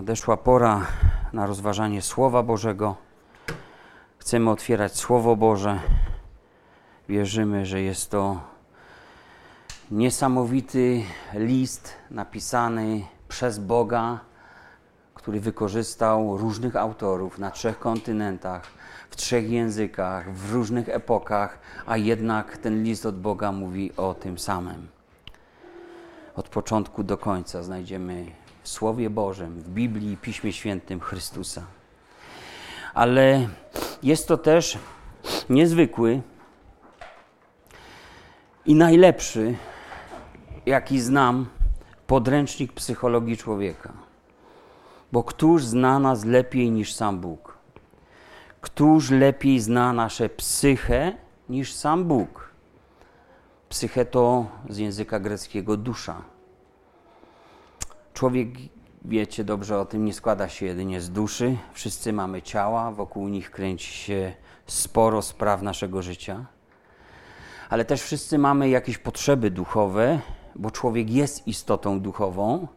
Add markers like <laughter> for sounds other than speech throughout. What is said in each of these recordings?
Nadeszła pora na rozważanie Słowa Bożego. Chcemy otwierać Słowo Boże. Wierzymy, że jest to niesamowity list napisany przez Boga, który wykorzystał różnych autorów na trzech kontynentach, w trzech językach, w różnych epokach, a jednak ten list od Boga mówi o tym samym. Od początku do końca znajdziemy Słowie Bożym, w Biblii, Piśmie Świętym Chrystusa. Ale jest to też niezwykły i najlepszy, jaki znam, podręcznik psychologii człowieka. Bo któż zna nas lepiej niż sam Bóg? Któż lepiej zna nasze psychę niż sam Bóg? Psychę to z języka greckiego dusza. Człowiek, wiecie dobrze o tym, nie składa się jedynie z duszy. Wszyscy mamy ciała, wokół nich kręci się sporo spraw naszego życia. Ale też wszyscy mamy jakieś potrzeby duchowe, bo człowiek jest istotą duchową.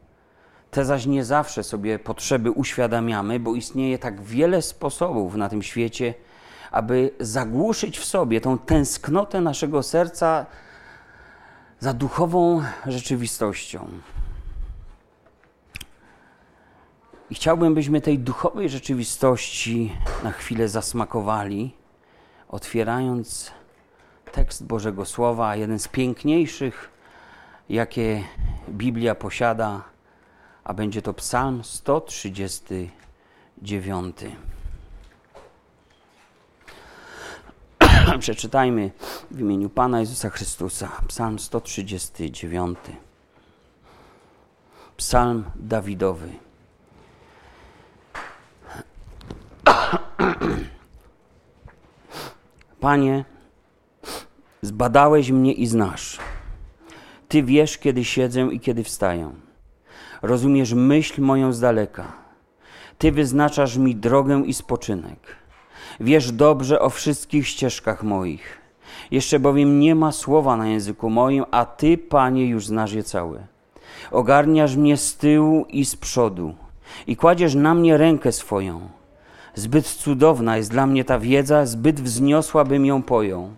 Te zaś nie zawsze sobie potrzeby uświadamiamy, bo istnieje tak wiele sposobów na tym świecie, aby zagłuszyć w sobie tą tęsknotę naszego serca za duchową rzeczywistością. I chciałbym, byśmy tej duchowej rzeczywistości na chwilę zasmakowali, otwierając tekst Bożego Słowa, jeden z piękniejszych, jakie Biblia posiada, a będzie to Psalm 139. <clears throat> Przeczytajmy w imieniu Pana Jezusa Chrystusa. Psalm 139. Psalm Dawidowy. Panie, zbadałeś mnie i znasz. Ty wiesz, kiedy siedzę i kiedy wstaję. Rozumiesz myśl moją z daleka. Ty wyznaczasz mi drogę i spoczynek. Wiesz dobrze o wszystkich ścieżkach moich. Jeszcze bowiem nie ma słowa na języku moim, a Ty, Panie, już znasz je całe. Ogarniasz mnie z tyłu i z przodu i kładziesz na mnie rękę swoją. Zbyt cudowna jest dla mnie ta wiedza, zbyt wzniosła bym ją pojął.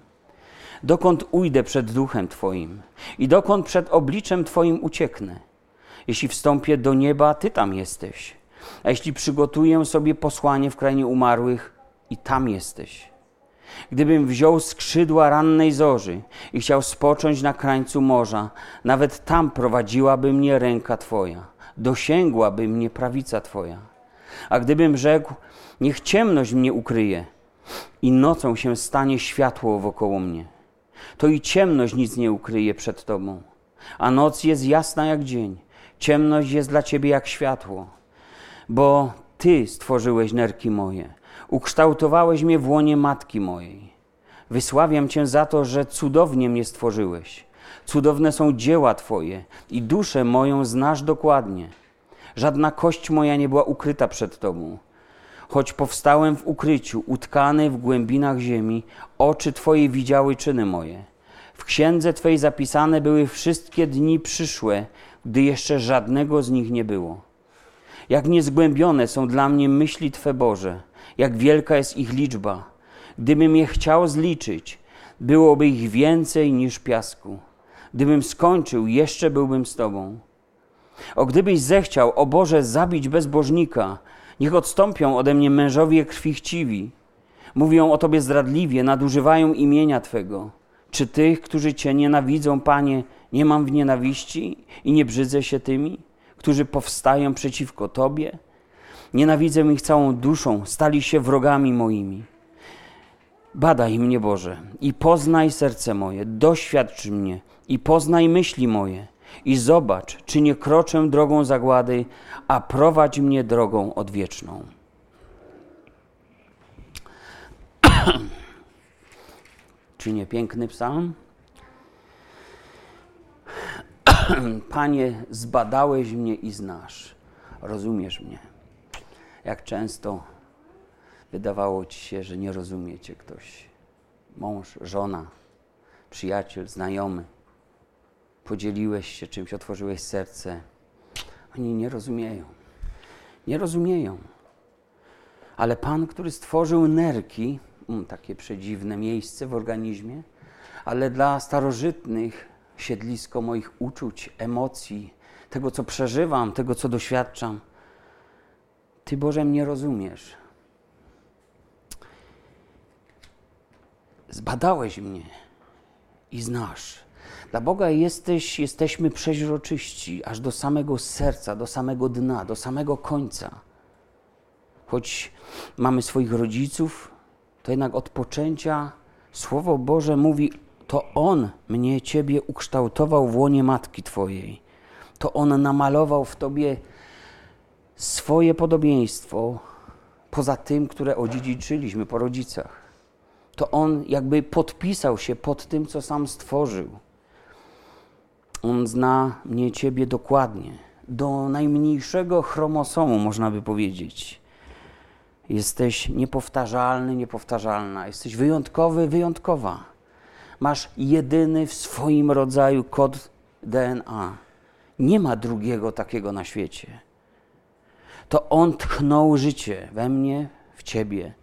Dokąd ujdę przed duchem Twoim i dokąd przed obliczem Twoim ucieknę? Jeśli wstąpię do nieba, Ty tam jesteś. A jeśli przygotuję sobie posłanie w krainie umarłych, i tam jesteś. Gdybym wziął skrzydła rannej zorzy i chciał spocząć na krańcu morza, nawet tam prowadziłaby mnie ręka Twoja, dosięgłaby mnie prawica Twoja. A gdybym rzekł, niech ciemność mnie ukryje i nocą się stanie światło wokoło mnie, to i ciemność nic nie ukryje przed Tobą. A noc jest jasna jak dzień, ciemność jest dla Ciebie jak światło, bo Ty stworzyłeś nerki moje, ukształtowałeś mnie w łonie matki mojej. Wysławiam Cię za to, że cudownie mnie stworzyłeś. Cudowne są dzieła Twoje i duszę moją znasz dokładnie. Żadna kość moja nie była ukryta przed Tobą. Choć powstałem w ukryciu, utkany w głębinach ziemi, oczy Twoje widziały czyny moje. W księdze Twojej zapisane były wszystkie dni przyszłe, gdy jeszcze żadnego z nich nie było. Jak niezgłębione są dla mnie myśli Twe Boże, jak wielka jest ich liczba. Gdybym je chciał zliczyć, byłoby ich więcej niż piasku. Gdybym skończył, jeszcze byłbym z Tobą. O gdybyś zechciał, o Boże, zabić bezbożnika, niech odstąpią ode mnie mężowie krwi chciwi. Mówią o Tobie zdradliwie, nadużywają imienia Twego. Czy tych, którzy Cię nienawidzą, Panie, nie mam w nienawiści i nie brzydzę się tymi, którzy powstają przeciwko Tobie? Nienawidzę ich całą duszą, stali się wrogami moimi. Badaj mnie, Boże, i poznaj serce moje, doświadcz mnie i poznaj myśli moje i zobacz, czy nie kroczę drogą zagłady, a prowadź mnie drogą odwieczną. <clears throat> czy nie piękny psalm? <clears throat> Panie, zbadałeś mnie i znasz, rozumiesz mnie. Jak często wydawało ci się, że nie rozumiecie ktoś, mąż, żona, przyjaciel, znajomy, podzieliłeś się czymś, otworzyłeś serce. Oni nie rozumieją. Nie rozumieją. Ale Pan, który stworzył nerki, mm, takie przedziwne miejsce w organizmie, ale dla starożytnych siedlisko moich uczuć, emocji, tego, co przeżywam, tego, co doświadczam. Ty, Boże, mnie rozumiesz. Zbadałeś mnie i znasz. Dla Boga jesteś, jesteśmy przeźroczyści, aż do samego serca, do samego dna, do samego końca. Choć mamy swoich rodziców, to jednak od poczęcia Słowo Boże mówi: To On mnie, Ciebie ukształtował w łonie matki Twojej. To On namalował w Tobie swoje podobieństwo, poza tym, które odziedziczyliśmy po rodzicach. To On jakby podpisał się pod tym, co sam stworzył. On zna mnie, Ciebie dokładnie, do najmniejszego chromosomu, można by powiedzieć. Jesteś niepowtarzalny, niepowtarzalna. Jesteś wyjątkowy, wyjątkowa. Masz jedyny w swoim rodzaju kod DNA. Nie ma drugiego takiego na świecie. To On tchnął życie we mnie, w Ciebie.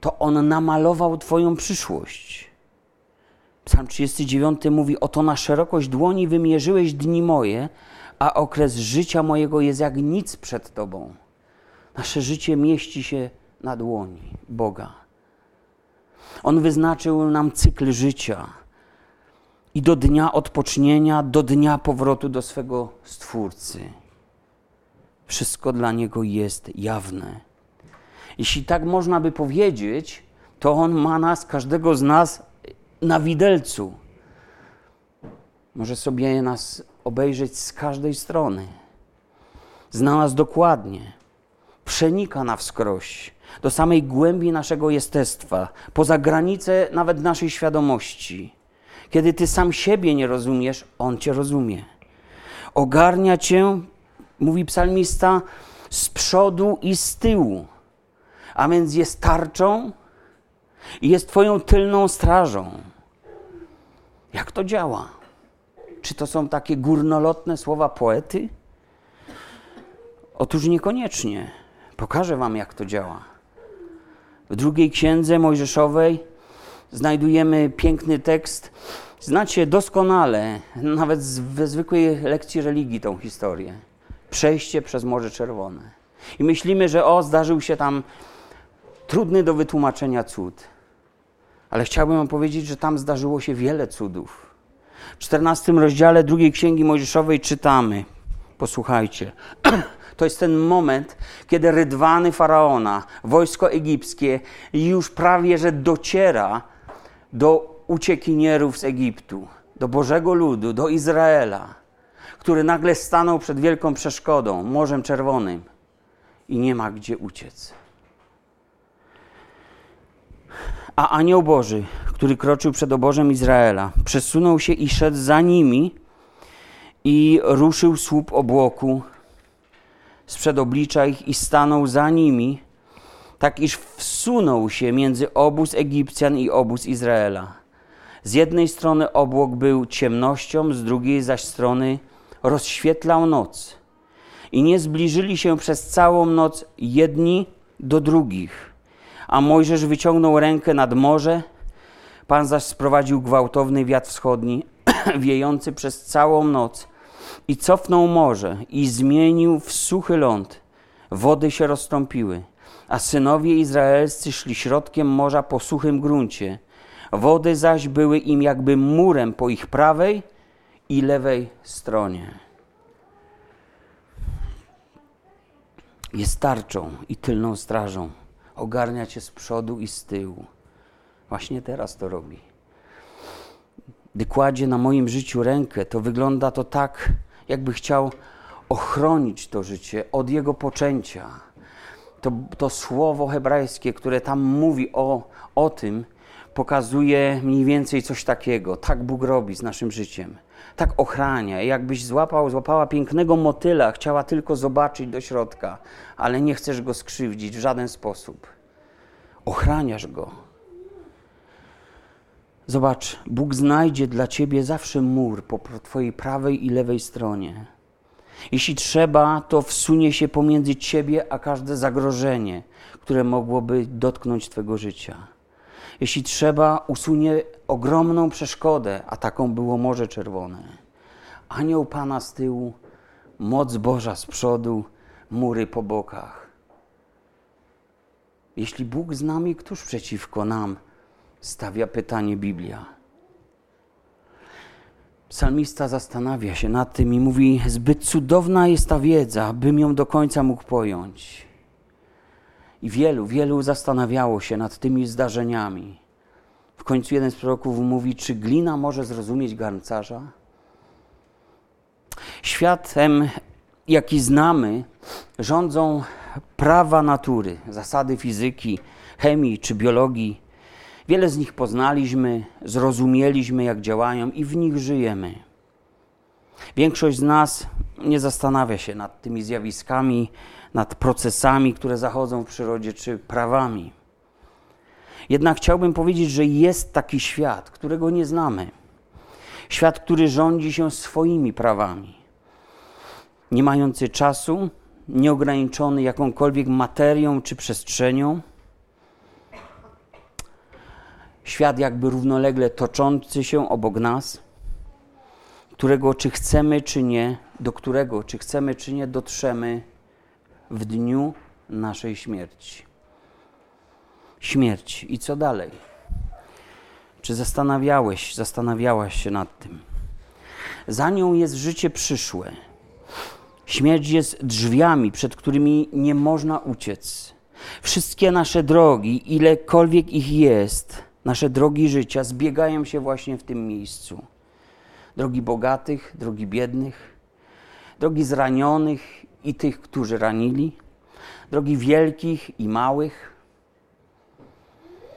To On namalował Twoją przyszłość. Psalm 39 mówi: Oto na szerokość dłoni wymierzyłeś dni moje, a okres życia mojego jest jak nic przed Tobą. Nasze życie mieści się na dłoni Boga. On wyznaczył nam cykl życia i do dnia odpocznienia, do dnia powrotu do swego Stwórcy. Wszystko dla Niego jest jawne. Jeśli tak można by powiedzieć, to On ma nas, każdego z nas na widelcu. Może sobie nas obejrzeć z każdej strony. Zna nas dokładnie. Przenika na wskroś do samej głębi naszego jestestwa, poza granice nawet naszej świadomości. Kiedy ty sam siebie nie rozumiesz, on cię rozumie. Ogarnia cię, mówi psalmista, z przodu i z tyłu. A więc jest tarczą i jest twoją tylną strażą. Jak to działa? Czy to są takie górnolotne słowa poety? Otóż niekoniecznie. Pokażę Wam, jak to działa. W drugiej księdze Mojżeszowej znajdujemy piękny tekst. Znacie doskonale, nawet we zwykłej lekcji religii, tą historię. Przejście przez Morze Czerwone. I myślimy, że o, zdarzył się tam trudny do wytłumaczenia cud. Ale chciałbym wam powiedzieć, że tam zdarzyło się wiele cudów. W 14 rozdziale drugiej księgi Mojżeszowej czytamy. Posłuchajcie. <clears throat> To jest ten moment, kiedy rydwany faraona, wojsko egipskie już prawie że dociera do uciekinierów z Egiptu, do Bożego ludu, do Izraela, który nagle stanął przed wielką przeszkodą, Morzem Czerwonym i nie ma gdzie uciec. A anioł Boży, który kroczył przed obożem Izraela, przesunął się i szedł za nimi i ruszył słup obłoku sprzed oblicza ich i stanął za nimi, tak iż wsunął się między obóz Egipcjan i obóz Izraela. Z jednej strony obłok był ciemnością, z drugiej zaś strony rozświetlał noc. I nie zbliżyli się przez całą noc jedni do drugich a Mojżesz wyciągnął rękę nad morze, Pan zaś sprowadził gwałtowny wiatr wschodni, <clears throat> wiejący przez całą noc i cofnął morze i zmienił w suchy ląd. Wody się rozstąpiły, a synowie izraelscy szli środkiem morza po suchym gruncie. Wody zaś były im jakby murem po ich prawej i lewej stronie. Jest tarczą i tylną strażą ogarnia cię z przodu i z tyłu. Właśnie teraz to robi. Gdy kładzie na moim życiu rękę, to wygląda to tak, jakby chciał ochronić to życie od jego poczęcia. To, to słowo hebrajskie, które tam mówi o, o tym, pokazuje mniej więcej coś takiego. Tak Bóg robi z naszym życiem. Tak ochrania. Jakbyś złapał, złapała pięknego motyla, chciała tylko zobaczyć do środka, ale nie chcesz go skrzywdzić w żaden sposób. Ochraniasz go. Zobacz, Bóg znajdzie dla ciebie zawsze mur po twojej prawej i lewej stronie. Jeśli trzeba, to wsunie się pomiędzy ciebie a każde zagrożenie, które mogłoby dotknąć twego życia. Jeśli trzeba, usunie ogromną przeszkodę, a taką było Morze Czerwone. Anioł Pana z tyłu, moc Boża z przodu, mury po bokach. Jeśli Bóg z nami, któż przeciwko nam? Stawia pytanie Biblia. Psalmista zastanawia się nad tym i mówi: Zbyt cudowna jest ta wiedza, bym ją do końca mógł pojąć. I wielu, wielu zastanawiało się nad tymi zdarzeniami. W końcu jeden z proroków mówi: Czy glina może zrozumieć garncarza? Światem, jaki znamy, rządzą prawa natury, zasady fizyki, chemii czy biologii. Wiele z nich poznaliśmy, zrozumieliśmy, jak działają i w nich żyjemy. Większość z nas nie zastanawia się nad tymi zjawiskami, nad procesami, które zachodzą w przyrodzie, czy prawami. Jednak chciałbym powiedzieć, że jest taki świat, którego nie znamy. Świat, który rządzi się swoimi prawami. Nie mający czasu, nieograniczony jakąkolwiek materią czy przestrzenią. Świat jakby równolegle toczący się obok nas, którego czy chcemy, czy nie, do którego czy chcemy, czy nie, dotrzemy w dniu naszej śmierci. Śmierć. I co dalej? Czy zastanawiałeś, zastanawiałaś się nad tym? Za nią jest życie przyszłe Śmierć jest drzwiami, przed którymi nie można uciec. Wszystkie nasze drogi, ilekolwiek ich jest, nasze drogi życia zbiegają się właśnie w tym miejscu. Drogi bogatych, drogi biednych, drogi zranionych i tych, którzy ranili, drogi wielkich i małych,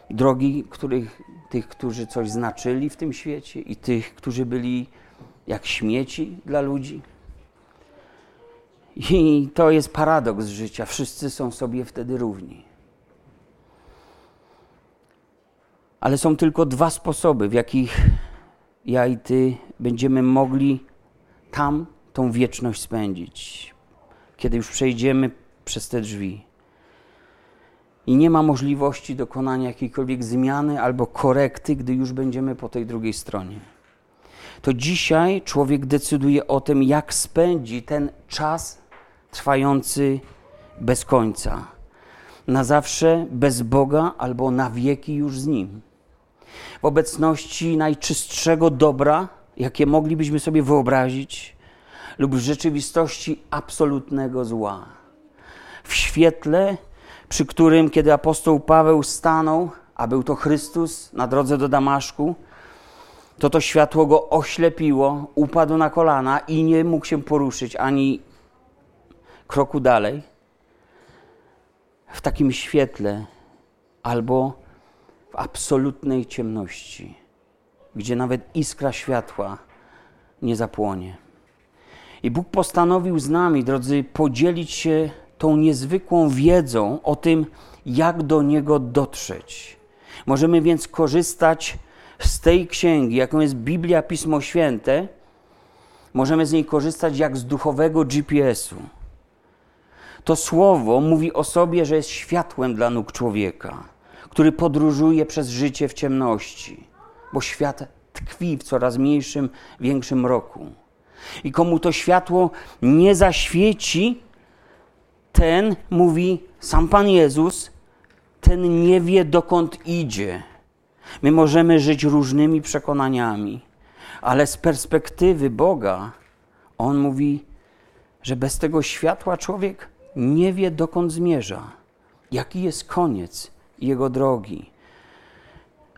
drogi których, tych, którzy coś znaczyli w tym świecie i tych, którzy byli jak śmieci dla ludzi. I to jest paradoks życia. Wszyscy są sobie wtedy równi. Ale są tylko dwa sposoby, w jakich ja i ty będziemy mogli tam tą wieczność spędzić, kiedy już przejdziemy przez te drzwi. I nie ma możliwości dokonania jakiejkolwiek zmiany albo korekty, gdy już będziemy po tej drugiej stronie. To dzisiaj człowiek decyduje o tym, jak spędzi ten czas trwający bez końca. Na zawsze bez Boga albo na wieki już z Nim. W obecności najczystszego dobra, jakie moglibyśmy sobie wyobrazić, lub w rzeczywistości absolutnego zła. W świetle, przy którym, kiedy apostoł Paweł stanął, a był to Chrystus na drodze do Damaszku, to to światło go oślepiło, upadł na kolana i nie mógł się poruszyć ani kroku dalej, w takim świetle albo w absolutnej ciemności, gdzie nawet iskra światła nie zapłonie. I Bóg postanowił z nami, drodzy, podzielić się tą niezwykłą wiedzą o tym, jak do Niego dotrzeć. Możemy więc korzystać z tej księgi, jaką jest Biblia, Pismo Święte. Możemy z niej korzystać jak z duchowego GPS-u. To słowo mówi o sobie, że jest światłem dla nóg człowieka, który podróżuje przez życie w ciemności, bo świat tkwi w coraz mniejszym, większym mroku. I komu to światło nie zaświeci, ten, mówi sam Pan Jezus, ten nie wie dokąd idzie. My możemy żyć różnymi przekonaniami, ale z perspektywy Boga, On mówi, że bez tego światła człowiek nie wie, dokąd zmierza, jaki jest koniec jego drogi.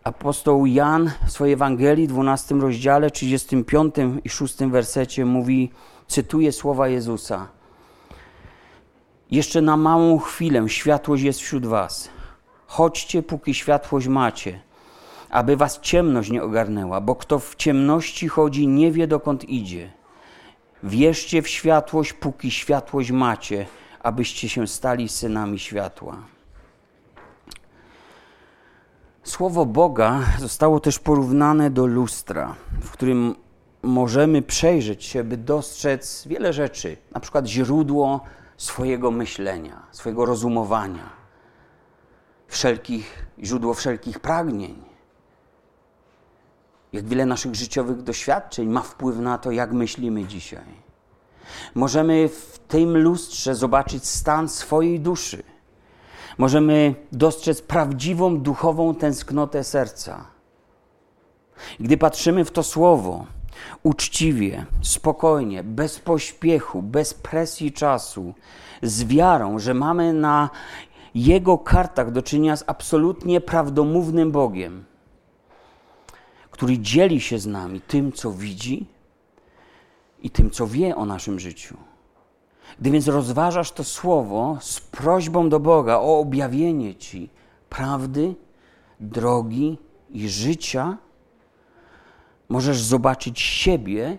Apostoł Jan w swojej Ewangelii, 12 rozdziale, 35 i 6 wersecie mówi, cytuję słowa Jezusa. Jeszcze na małą chwilę światłość jest wśród was. Chodźcie, póki światłość macie, aby was ciemność nie ogarnęła, bo kto w ciemności chodzi, nie wie dokąd idzie. Wierzcie w światłość, póki światłość macie, abyście się stali synami światła. Słowo Boga zostało też porównane do lustra, w którym możemy przejrzeć się, by dostrzec wiele rzeczy, na przykład źródło swojego myślenia, swojego rozumowania, wszelkich, źródło wszelkich pragnień. Jak wiele naszych życiowych doświadczeń ma wpływ na to, jak myślimy dzisiaj. Możemy w tym lustrze zobaczyć stan swojej duszy. Możemy dostrzec prawdziwą duchową tęsknotę serca. Gdy patrzymy w to słowo, uczciwie, spokojnie, bez pośpiechu, bez presji czasu, z wiarą, że mamy na Jego kartach do czynienia z absolutnie prawdomównym Bogiem, który dzieli się z nami tym, co widzi i tym, co wie o naszym życiu. Gdy więc rozważasz to słowo z prośbą do Boga o objawienie Ci prawdy, drogi i życia, możesz zobaczyć siebie,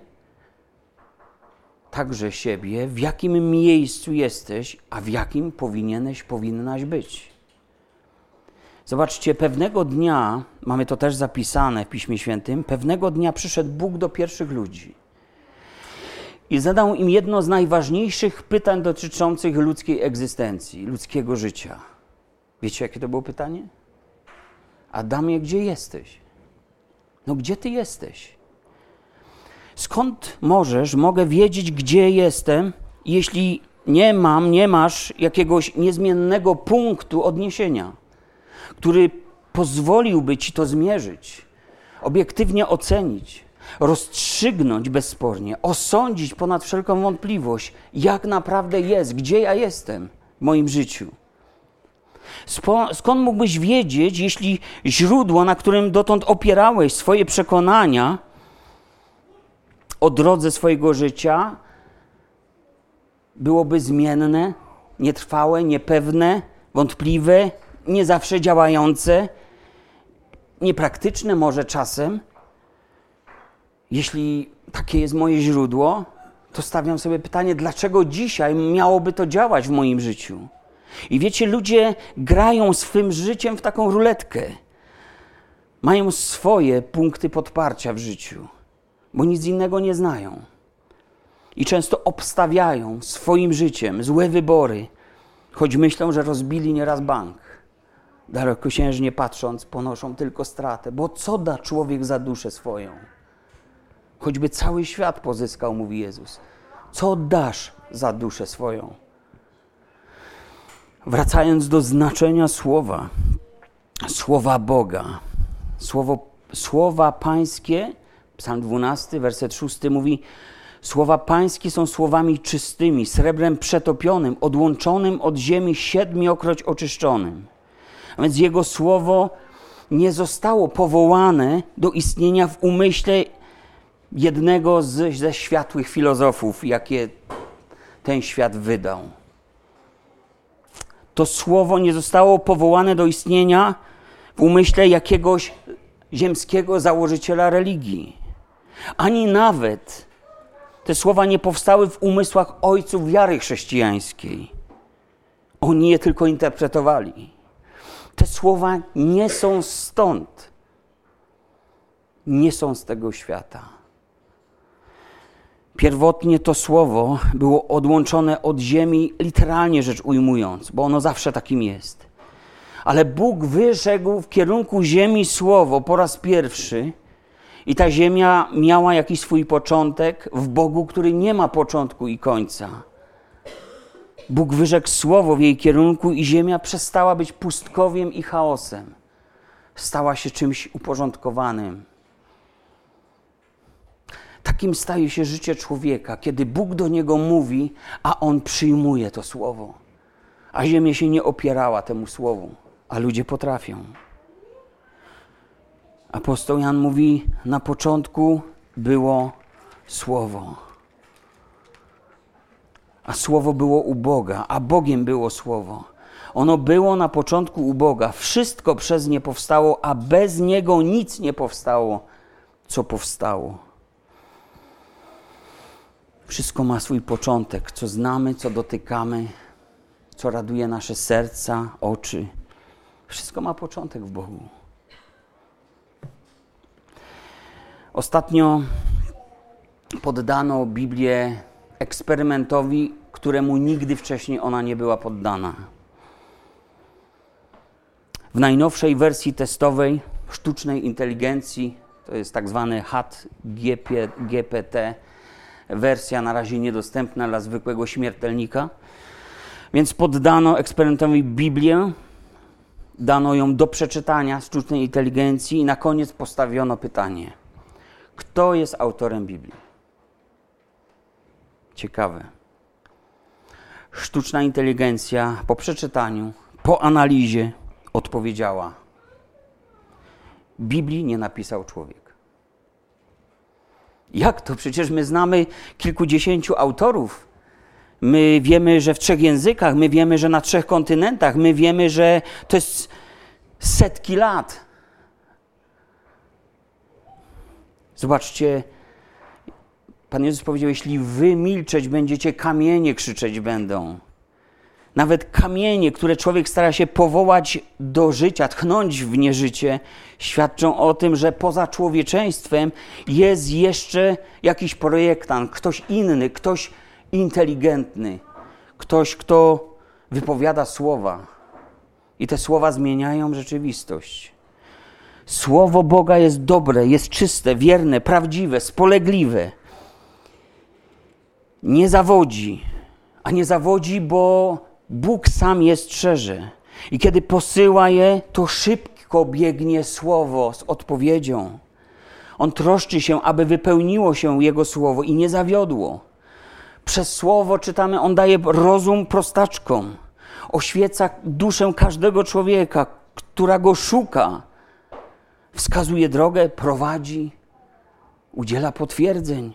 także siebie, w jakim miejscu jesteś, a w jakim powinieneś, powinnaś być. Zobaczcie, pewnego dnia, mamy to też zapisane w Piśmie Świętym, pewnego dnia przyszedł Bóg do pierwszych ludzi i zadał im jedno z najważniejszych pytań dotyczących ludzkiej egzystencji, ludzkiego życia. Wiecie, jakie to było pytanie? Adamie, gdzie jesteś? No gdzie ty jesteś? Skąd możesz, mogę wiedzieć, gdzie jestem, jeśli nie mam, nie masz jakiegoś niezmiennego punktu odniesienia, który pozwoliłby ci to zmierzyć, obiektywnie ocenić, rozstrzygnąć bezspornie, osądzić ponad wszelką wątpliwość, jak naprawdę jest, gdzie ja jestem w moim życiu. Skąd mógłbyś wiedzieć, jeśli źródło, na którym dotąd opierałeś swoje przekonania o drodze swojego życia, byłoby zmienne, nietrwałe, niepewne, wątpliwe, nie zawsze działające, niepraktyczne może czasem? Jeśli takie jest moje źródło, to stawiam sobie pytanie, dlaczego dzisiaj miałoby to działać w moim życiu? I wiecie, ludzie grają swym życiem w taką ruletkę. Mają swoje punkty podparcia w życiu, bo nic innego nie znają. I często obstawiają swoim życiem złe wybory, choć myślą, że rozbili nieraz bank. Dalekosiężnie patrząc, ponoszą tylko stratę, bo co da człowiek za duszę swoją? Choćby cały świat pozyskał, mówi Jezus. Co dasz za duszę swoją? Wracając do znaczenia słowa, słowa Boga, słowo, słowa pańskie, psalm 12, werset 6 mówi, słowa pańskie są słowami czystymi, srebrem przetopionym, odłączonym od ziemi, siedmiokroć oczyszczonym. A więc Jego słowo nie zostało powołane do istnienia w umyśle jednego z, ze światłych filozofów, jakie ten świat wydał to słowo nie zostało powołane do istnienia w umyśle jakiegoś ziemskiego założyciela religii. Ani nawet te słowa nie powstały w umysłach ojców wiary chrześcijańskiej. Oni je tylko interpretowali. Te słowa nie są stąd. Nie są z tego świata. Pierwotnie to słowo było odłączone od ziemi, literalnie rzecz ujmując, bo ono zawsze takim jest. Ale Bóg wyszedł w kierunku ziemi słowo po raz pierwszy, i ta ziemia miała jakiś swój początek w Bogu, który nie ma początku i końca. Bóg wyrzekł słowo w jej kierunku, i ziemia przestała być pustkowiem i chaosem. Stała się czymś uporządkowanym. Takim staje się życie człowieka, kiedy Bóg do niego mówi, a on przyjmuje to słowo. A ziemia się nie opierała temu słowu, a ludzie potrafią. Apostoł Jan mówi: Na początku było słowo. A słowo było u Boga, a Bogiem było słowo. Ono było na początku u Boga. Wszystko przez nie powstało, a bez niego nic nie powstało, co powstało. Wszystko ma swój początek, co znamy, co dotykamy, co raduje nasze serca, oczy. Wszystko ma początek w Bogu. Ostatnio poddano Biblię eksperymentowi, któremu nigdy wcześniej ona nie była poddana. W najnowszej wersji testowej sztucznej inteligencji, to jest tak zwany HAT GP, GPT, wersja na razie niedostępna dla zwykłego śmiertelnika, więc poddano eksperymentowi Biblię, dano ją do przeczytania sztucznej inteligencji i na koniec postawiono pytanie: kto jest autorem Biblii? Ciekawe. Sztuczna inteligencja po przeczytaniu, po analizie odpowiedziała: Biblii nie napisał człowiek. Jak to? Przecież my znamy kilkudziesięciu autorów. My wiemy, że w trzech językach, my wiemy, że na trzech kontynentach, my wiemy, że to jest setki lat. Zobaczcie, Pan Jezus powiedział: Jeśli wy milczeć będziecie, kamienie krzyczeć będą. Nawet kamienie, które człowiek stara się powołać do życia, tchnąć w nieżycie, świadczą o tym, że poza człowieczeństwem jest jeszcze jakiś projektant, ktoś inny, ktoś inteligentny, ktoś, kto wypowiada słowa. I te słowa zmieniają rzeczywistość. Słowo Boga jest dobre, jest czyste, wierne, prawdziwe, spolegliwe. Nie zawodzi, a nie zawodzi, bo Bóg sam je strzeże. I kiedy posyła je, to szybko biegnie słowo z odpowiedzią. On troszczy się, aby wypełniło się Jego słowo i nie zawiodło. Przez słowo czytamy, On daje rozum prostaczkom, oświeca duszę każdego człowieka, która go szuka, wskazuje drogę, prowadzi, udziela potwierdzeń,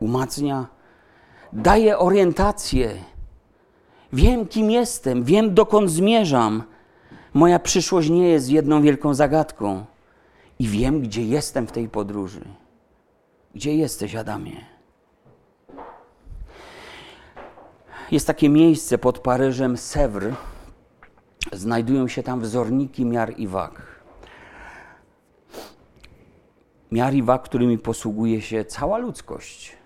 umacnia, daje orientację Wiem, kim jestem, wiem, dokąd zmierzam. Moja przyszłość nie jest jedną wielką zagadką. I wiem, gdzie jestem w tej podróży. Gdzie jesteś, Adamie? Jest takie miejsce pod Paryżem, Sèvres. Znajdują się tam wzorniki miar i wag. Miar i wag, którymi posługuje się cała ludzkość.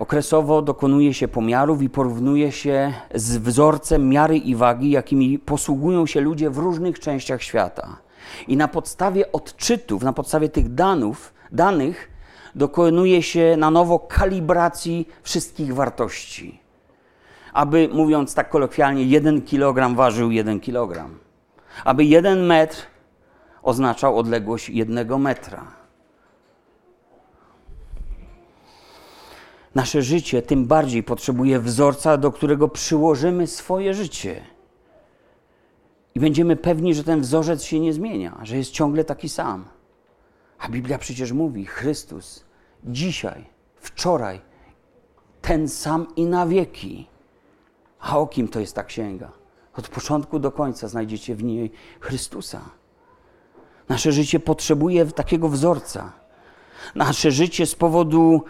Okresowo dokonuje się pomiarów i porównuje się z wzorcem miary i wagi, jakimi posługują się ludzie w różnych częściach świata. I na podstawie odczytów, na podstawie tych danów, danych dokonuje się na nowo kalibracji wszystkich wartości. Aby, mówiąc tak kolokwialnie, jeden kilogram ważył jeden kilogram. Aby jeden metr oznaczał odległość jednego metra Nasze życie tym bardziej potrzebuje wzorca, do którego przyłożymy swoje życie. I będziemy pewni, że ten wzorzec się nie zmienia, że jest ciągle taki sam. A Biblia przecież mówi: Chrystus dzisiaj, wczoraj, ten sam i na wieki. A o kim to jest ta księga? Od początku do końca znajdziecie w niej Chrystusa. Nasze życie potrzebuje takiego wzorca. Nasze życie z powodu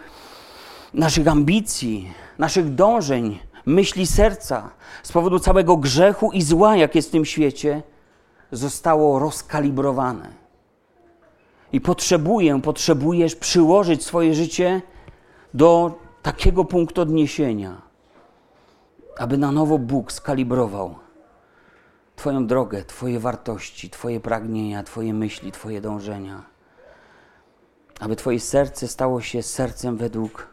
naszych ambicji, naszych dążeń, myśli serca, z powodu całego grzechu i zła, jakie jest w tym świecie, zostało rozkalibrowane. I potrzebuję, potrzebujesz przyłożyć swoje życie do takiego punktu odniesienia, aby na nowo Bóg skalibrował Twoją drogę, Twoje wartości, Twoje pragnienia, Twoje myśli, Twoje dążenia. Aby Twoje serce stało się sercem według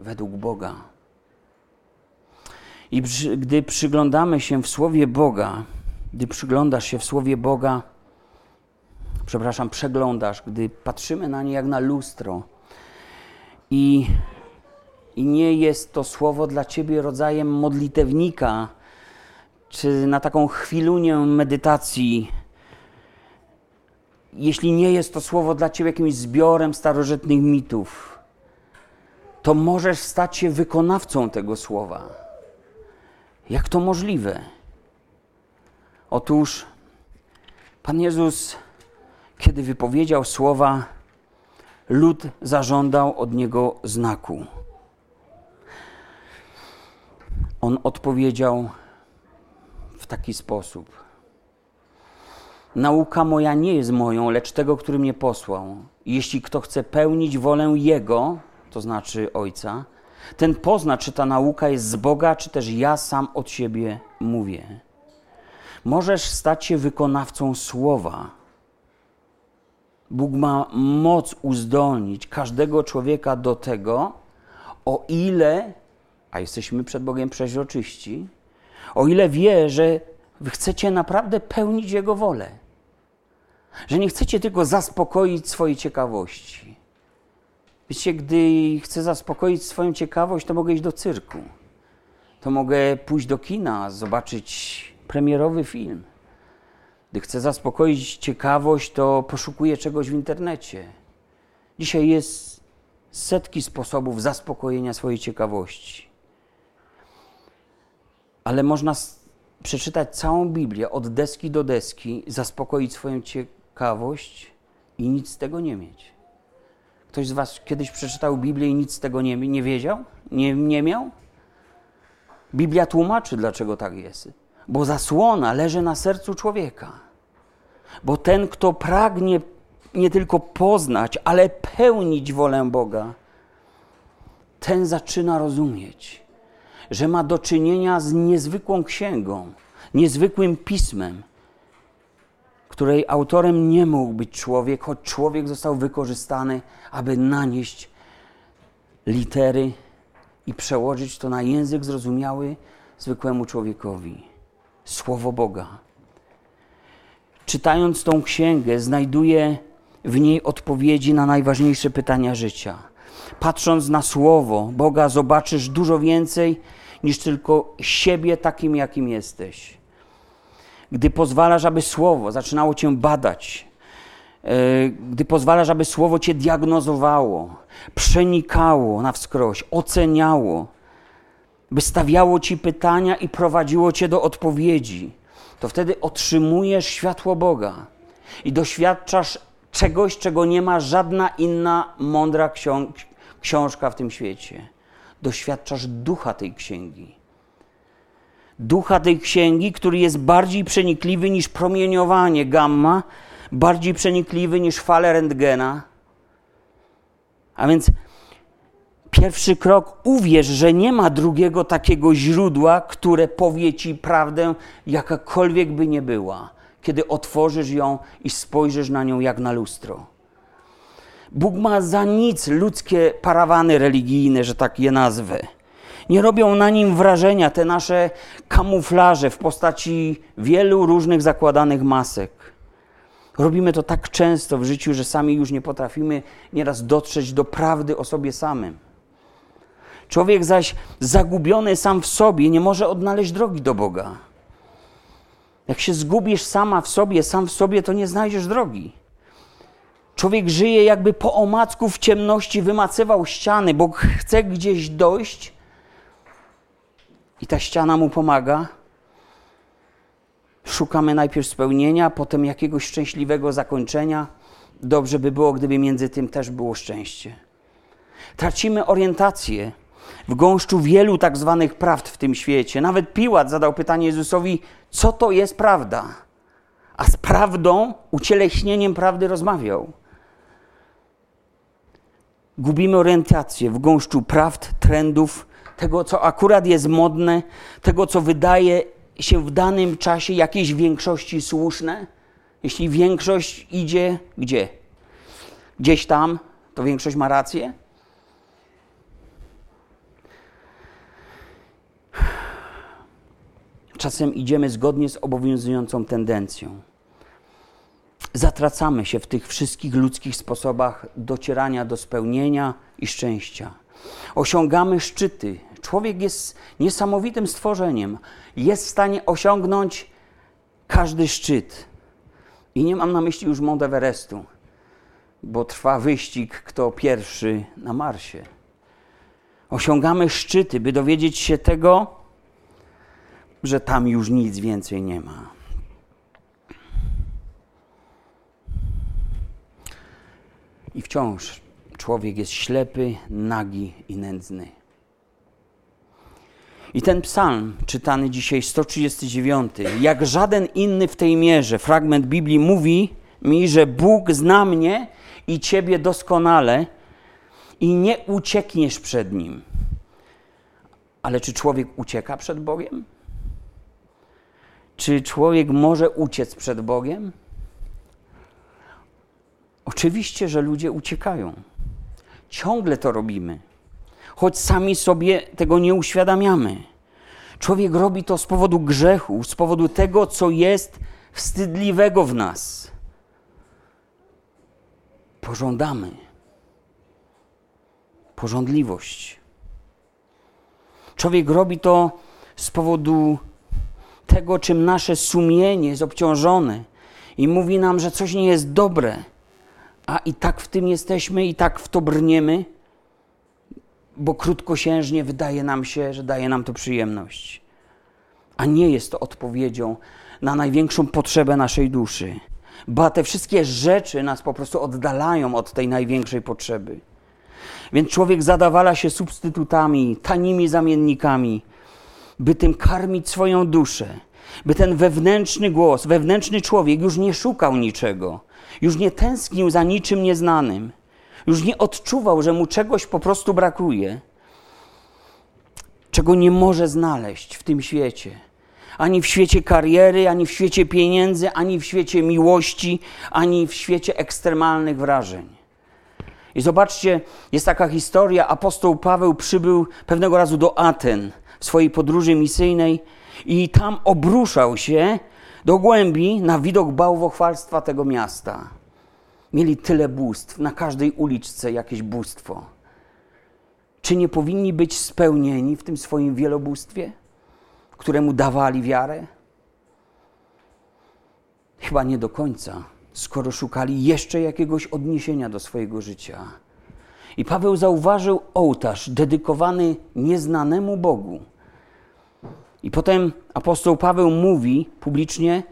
według Boga. I przy, gdy przyglądamy się w Słowie Boga, gdy przyglądasz się w Słowie Boga, przepraszam, przeglądasz, gdy patrzymy na nie jak na lustro i, i nie jest to słowo dla ciebie rodzajem modlitewnika, czy na taką chwilunię medytacji, jeśli nie jest to słowo dla ciebie jakimś zbiorem starożytnych mitów, to możesz stać się wykonawcą tego słowa. Jak to możliwe? Otóż Pan Jezus, kiedy wypowiedział słowa, lud zażądał od niego znaku. On odpowiedział w taki sposób: Nauka moja nie jest moją, lecz tego, który mnie posłał. Jeśli kto chce pełnić wolę Jego, to znaczy Ojca, ten pozna, czy ta nauka jest z Boga, czy też ja sam od siebie mówię. Możesz stać się wykonawcą słowa. Bóg ma moc uzdolnić każdego człowieka do tego, o ile, a jesteśmy przed Bogiem przeźroczyści, o ile wie, że chcecie naprawdę pełnić Jego wolę. Że nie chcecie tylko zaspokoić swojej ciekawości. Wiecie, gdy chcę zaspokoić swoją ciekawość, to mogę iść do cyrku. To mogę pójść do kina, zobaczyć premierowy film. Gdy chcę zaspokoić ciekawość, to poszukuję czegoś w internecie. Dzisiaj jest setki sposobów zaspokojenia swojej ciekawości. Ale można przeczytać całą Biblię od deski do deski, zaspokoić swoją ciekawość i nic z tego nie mieć. Ktoś z Was kiedyś przeczytał Biblię i nic z tego nie, nie wiedział? Nie, nie miał? Biblia tłumaczy, dlaczego tak jest. Bo zasłona leży na sercu człowieka. Bo ten, kto pragnie nie tylko poznać, ale pełnić wolę Boga, ten zaczyna rozumieć, że ma do czynienia z niezwykłą księgą, niezwykłym pismem, której autorem nie mógł być człowiek, choć człowiek został wykorzystany, aby nanieść litery i przełożyć to na język zrozumiały zwykłemu człowiekowi. Słowo Boga. Czytając tą księgę, znajduję w niej odpowiedzi na najważniejsze pytania życia. Patrząc na Słowo Boga, zobaczysz dużo więcej niż tylko siebie takim, jakim jesteś. Gdy pozwalasz, aby Słowo zaczynało Cię badać, e, gdy pozwalasz, aby Słowo Cię diagnozowało, przenikało na wskroś, oceniało, wystawiało Ci pytania i prowadziło Cię do odpowiedzi, to wtedy otrzymujesz światło Boga i doświadczasz czegoś, czego nie ma żadna inna mądra książka w tym świecie. Doświadczasz ducha tej księgi. Ducha tej księgi, który jest bardziej przenikliwy niż promieniowanie gamma, bardziej przenikliwy niż fale rentgena. A więc Pierwszy krok, uwierz, że nie ma drugiego takiego źródła, które powie ci prawdę, jakakolwiek by nie była, kiedy otworzysz ją i spojrzysz na nią jak na lustro. Bóg ma za nic ludzkie parawany religijne, że tak je nazwę. Nie robią na nim wrażenia te nasze kamuflaże w postaci wielu różnych zakładanych masek. Robimy to tak często w życiu, że sami już nie potrafimy nieraz dotrzeć do prawdy o sobie samym. Człowiek zaś zagubiony sam w sobie nie może odnaleźć drogi do Boga. Jak się zgubisz sama w sobie, sam w sobie, to nie znajdziesz drogi. Człowiek żyje jakby po omacku w ciemności wymacywał ściany, bo chce gdzieś dojść i ta ściana mu pomaga. Szukamy najpierw spełnienia, potem jakiegoś szczęśliwego zakończenia. Dobrze by było, gdyby między tym też było szczęście. Tracimy orientację w gąszczu wielu tak zwanych prawd w tym świecie. Nawet Piłat zadał pytanie Jezusowi, co to jest prawda? A z prawdą, ucieleśnieniem prawdy rozmawiał. Gubimy orientację w gąszczu prawd, trendów, tego, co akurat jest modne, tego, co wydaje się w danym czasie jakiejś większości słuszne. Jeśli większość idzie gdzie? Gdzieś tam, to większość ma rację? Czasem idziemy zgodnie z obowiązującą tendencją. Zatracamy się w tych wszystkich ludzkich sposobach docierania do spełnienia i szczęścia. Osiągamy szczyty. Człowiek jest niesamowitym stworzeniem. Jest w stanie osiągnąć każdy szczyt. I nie mam na myśli już Mount Everestu, bo trwa wyścig, kto pierwszy na Marsie. Osiągamy szczyty, by dowiedzieć się tego, że tam już nic więcej nie ma. I wciąż człowiek jest ślepy, nagi i nędzny. I ten psalm, czytany dzisiaj 139, jak żaden inny w tej mierze, fragment Biblii mówi mi, że Bóg zna mnie i ciebie doskonale i nie uciekniesz przed nim. Ale czy człowiek ucieka przed Bogiem? Czy człowiek może uciec przed Bogiem? Oczywiście, że ludzie uciekają. Ciągle to robimy, choć sami sobie tego nie uświadamiamy. Człowiek robi to z powodu grzechu, z powodu tego, co jest wstydliwego w nas. Pożądamy. Pożądliwość. Człowiek robi to z powodu tego, czym nasze sumienie jest obciążone i mówi nam, że coś nie jest dobre, a i tak w tym jesteśmy, i tak w to brniemy, bo krótkosiężnie wydaje nam się, że daje nam to przyjemność, a nie jest to odpowiedzią na największą potrzebę naszej duszy. Ba, te wszystkie rzeczy nas po prostu oddalają od tej największej potrzeby. Więc człowiek zadawala się substytutami, tanimi zamiennikami, by tym karmić swoją duszę, by ten wewnętrzny głos, wewnętrzny człowiek już nie szukał niczego, już nie tęsknił za niczym nieznanym, już nie odczuwał, że mu czegoś po prostu brakuje, czego nie może znaleźć w tym świecie. Ani w świecie kariery, ani w świecie pieniędzy, ani w świecie miłości, ani w świecie ekstremalnych wrażeń. I zobaczcie, jest taka historia. Apostoł Paweł przybył pewnego razu do Aten w swojej podróży misyjnej i tam obruszał się do głębi na widok bałwochwalstwa tego miasta. Mieli tyle bóstw, na każdej uliczce jakieś bóstwo. Czy nie powinni być spełnieni w tym swoim wielobóstwie, któremu dawali wiarę? Chyba nie do końca skoro szukali jeszcze jakiegoś odniesienia do swojego życia. I Paweł zauważył ołtarz dedykowany nieznanemu Bogu. I potem apostoł Paweł mówi publicznie,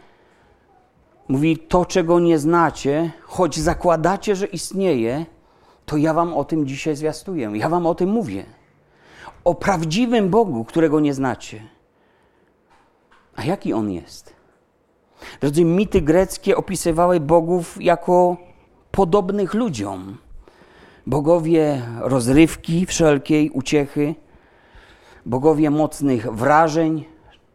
mówi to, czego nie znacie, choć zakładacie, że istnieje, to ja wam o tym dzisiaj zwiastuję. Ja wam o tym mówię. O prawdziwym Bogu, którego nie znacie. A jaki on jest? Drodzy, mity greckie opisywały bogów jako podobnych ludziom. Bogowie rozrywki wszelkiej, uciechy, bogowie mocnych wrażeń,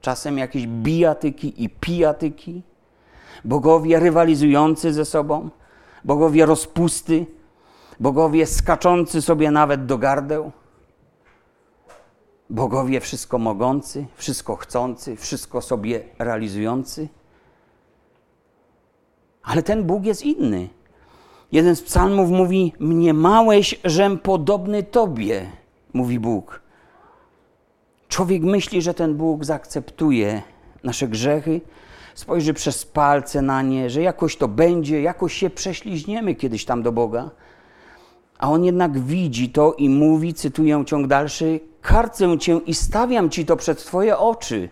czasem jakieś bijatyki i pijatyki, bogowie rywalizujący ze sobą, bogowie rozpusty, bogowie skaczący sobie nawet do gardeł, bogowie wszystko mogący, wszystko chcący, wszystko sobie realizujący. Ale ten Bóg jest inny. Jeden z psalmów mówi: Mnie małeś, żem podobny Tobie, mówi Bóg. Człowiek myśli, że ten Bóg zaakceptuje nasze grzechy, spojrzy przez palce na nie, że jakoś to będzie, jakoś się prześliźniemy kiedyś tam do Boga. A on jednak widzi to i mówi, cytuję ciąg dalszy: Karcę cię i stawiam ci to przed Twoje oczy.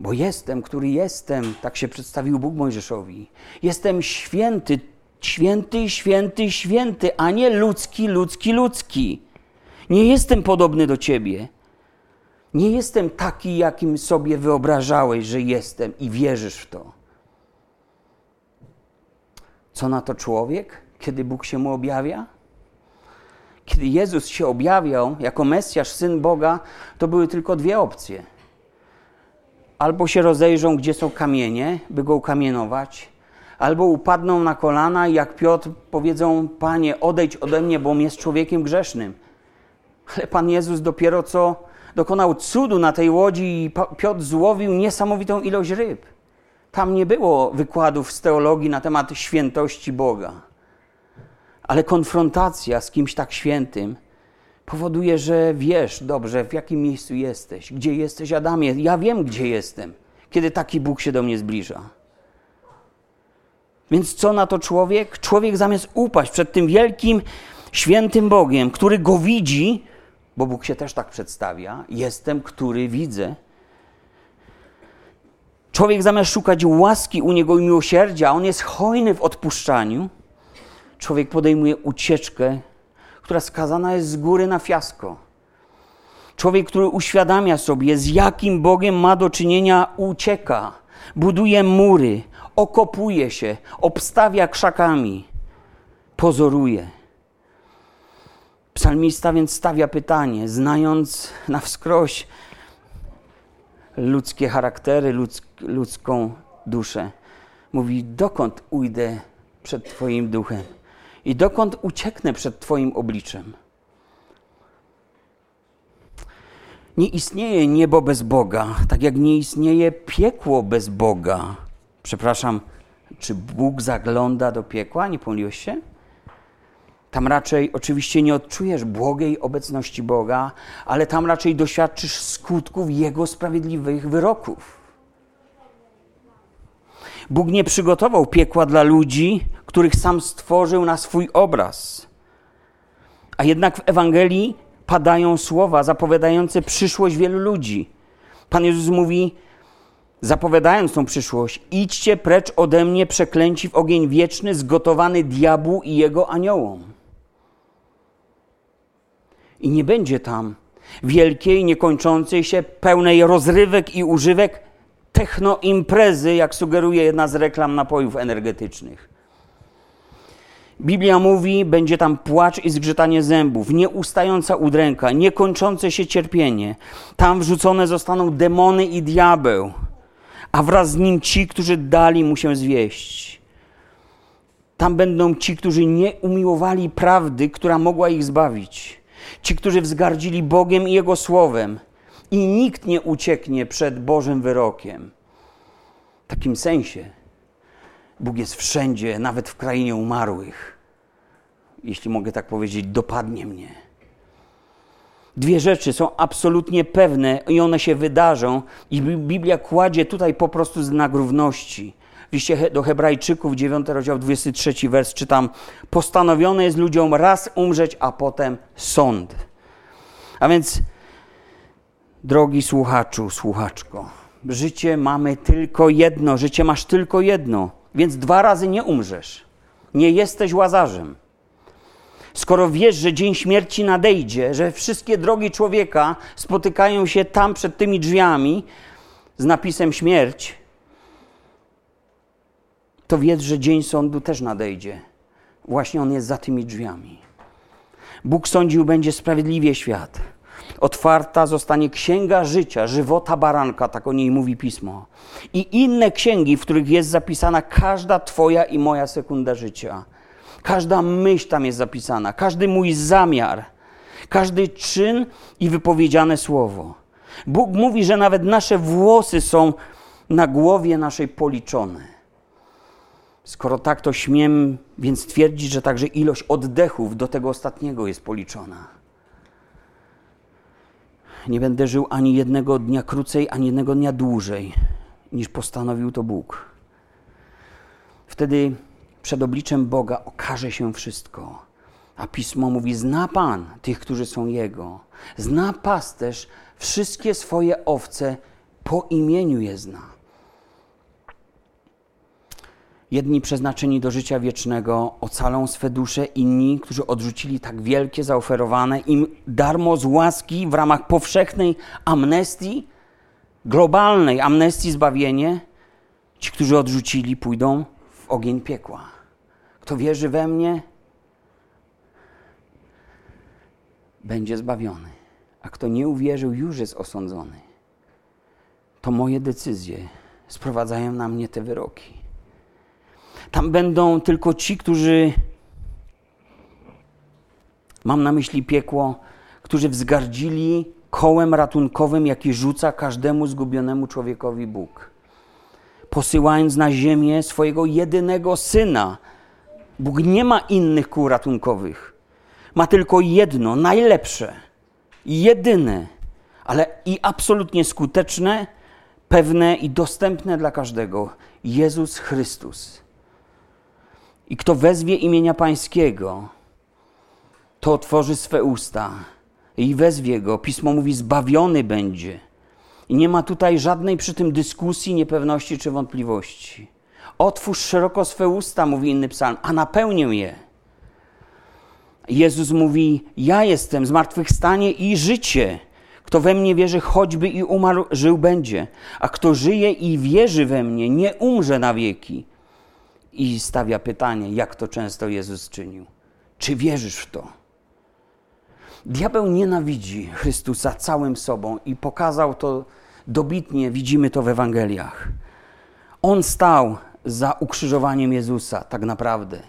Bo jestem, który jestem, tak się przedstawił Bóg Mojżeszowi. Jestem święty, święty, święty, święty, a nie ludzki, ludzki, ludzki. Nie jestem podobny do ciebie. Nie jestem taki, jakim sobie wyobrażałeś, że jestem i wierzysz w to. Co na to człowiek, kiedy Bóg się mu objawia? Kiedy Jezus się objawiał jako Mesjasz, syn Boga, to były tylko dwie opcje albo się rozejrzą, gdzie są kamienie, by go ukamienować, albo upadną na kolana i jak Piotr powiedzą: Panie, odejdź ode mnie, bo jest człowiekiem grzesznym. Ale Pan Jezus dopiero co dokonał cudu na tej łodzi i Piotr złowił niesamowitą ilość ryb. Tam nie było wykładów z teologii na temat świętości Boga. Ale konfrontacja z kimś tak świętym powoduje, że wiesz dobrze, w jakim miejscu jesteś, gdzie jesteś, Adamie. Ja wiem, gdzie jestem, kiedy taki Bóg się do mnie zbliża. Więc co na to człowiek? Człowiek zamiast upaść przed tym wielkim, świętym Bogiem, który go widzi, bo Bóg się też tak przedstawia, jestem, który widzę. Człowiek zamiast szukać łaski u niego i miłosierdzia, on jest hojny w odpuszczaniu, człowiek podejmuje ucieczkę która skazana jest z góry na fiasko. Człowiek, który uświadamia sobie, z jakim Bogiem ma do czynienia, ucieka, buduje mury, okopuje się, obstawia krzakami, pozoruje. Psalmista więc stawia pytanie, znając na wskroś ludzkie charaktery, ludzk, ludzką duszę. Mówi: Dokąd ujdę przed Twoim duchem i dokąd ucieknę przed Twoim obliczem? Nie istnieje niebo bez Boga, tak jak nie istnieje piekło bez Boga. Przepraszam, czy Bóg zagląda do piekła? Nie pomyliłeś się? Tam raczej oczywiście nie odczujesz błogiej obecności Boga, ale tam raczej doświadczysz skutków Jego sprawiedliwych wyroków. Bóg nie przygotował piekła dla ludzi, których sam stworzył na swój obraz. A jednak w Ewangelii padają słowa zapowiadające przyszłość wielu ludzi. Pan Jezus mówi, zapowiadając tą przyszłość: Idźcie precz ode mnie, przeklęci w ogień wieczny, zgotowany diabłu i jego aniołom. I nie będzie tam wielkiej, niekończącej się, pełnej rozrywek i używek technoimprezy, jak sugeruje jedna z reklam napojów energetycznych. Biblia mówi, będzie tam płacz i zgrzytanie zębów, nieustająca udręka, niekończące się cierpienie. Tam wrzucone zostaną demony i diabeł, a wraz z nim ci, którzy dali mu się zwieść. Tam będą ci, którzy nie umiłowali prawdy, która mogła ich zbawić. Ci, którzy wzgardzili Bogiem i Jego Słowem. I nikt nie ucieknie przed Bożym wyrokiem. W takim sensie Bóg jest wszędzie, nawet w krainie umarłych. Jeśli mogę tak powiedzieć, dopadnie mnie. Dwie rzeczy są absolutnie pewne i one się wydarzą, i Biblia kładzie tutaj po prostu znak równości. W liście do Hebrajczyków, 9 rozdział, 23 wers czytam: Postanowione jest ludziom raz umrzeć, a potem sąd. A więc, drogi słuchaczu, słuchaczko, życie mamy tylko jedno, życie masz tylko jedno, więc dwa razy nie umrzesz. Nie jesteś łazarzem. Skoro wiesz, że dzień śmierci nadejdzie, że wszystkie drogi człowieka spotykają się tam przed tymi drzwiami z napisem śmierć, to wiedz, że dzień sądu też nadejdzie. Właśnie on jest za tymi drzwiami. Bóg sądził będzie sprawiedliwie świat. Otwarta zostanie księga życia, żywota baranka, tak o niej mówi pismo. I inne księgi, w których jest zapisana każda Twoja i moja sekunda życia. Każda myśl tam jest zapisana, każdy mój zamiar, każdy czyn i wypowiedziane słowo. Bóg mówi, że nawet nasze włosy są na głowie naszej policzone. Skoro tak, to śmiem więc twierdzić, że także ilość oddechów do tego ostatniego jest policzona. Nie będę żył ani jednego dnia krócej, ani jednego dnia dłużej, niż postanowił to Bóg. Wtedy przed obliczem Boga okaże się wszystko. A pismo mówi: Zna Pan tych, którzy są Jego. Zna pasterz wszystkie swoje owce, po imieniu je zna. Jedni przeznaczeni do życia wiecznego ocalą swe dusze, inni, którzy odrzucili tak wielkie zaoferowane im darmo z łaski w ramach powszechnej amnestii, globalnej amnestii zbawienie, ci, którzy odrzucili, pójdą w ogień piekła. Kto wierzy we mnie, będzie zbawiony, a kto nie uwierzył, już jest osądzony. To moje decyzje sprowadzają na mnie te wyroki. Tam będą tylko ci, którzy, mam na myśli piekło, którzy wzgardzili kołem ratunkowym, jaki rzuca każdemu zgubionemu człowiekowi Bóg. Posyłając na ziemię swojego jedynego syna. Bóg nie ma innych kół ratunkowych. Ma tylko jedno, najlepsze, jedyne, ale i absolutnie skuteczne, pewne i dostępne dla każdego. Jezus Chrystus. I kto wezwie imienia Pańskiego, to otworzy swe usta i wezwie go. Pismo mówi: zbawiony będzie. I nie ma tutaj żadnej przy tym dyskusji, niepewności czy wątpliwości. Otwórz szeroko swe usta, mówi inny psalm, a napełnię je. Jezus mówi: Ja jestem zmartwychwstanie i życie. Kto we mnie wierzy, choćby i umarł, żył będzie. A kto żyje i wierzy we mnie, nie umrze na wieki. I stawia pytanie, jak to często Jezus czynił. Czy wierzysz w to? Diabeł nienawidzi Chrystusa całym sobą i pokazał to dobitnie, widzimy to w Ewangeliach. On stał za ukrzyżowaniem Jezusa, tak naprawdę.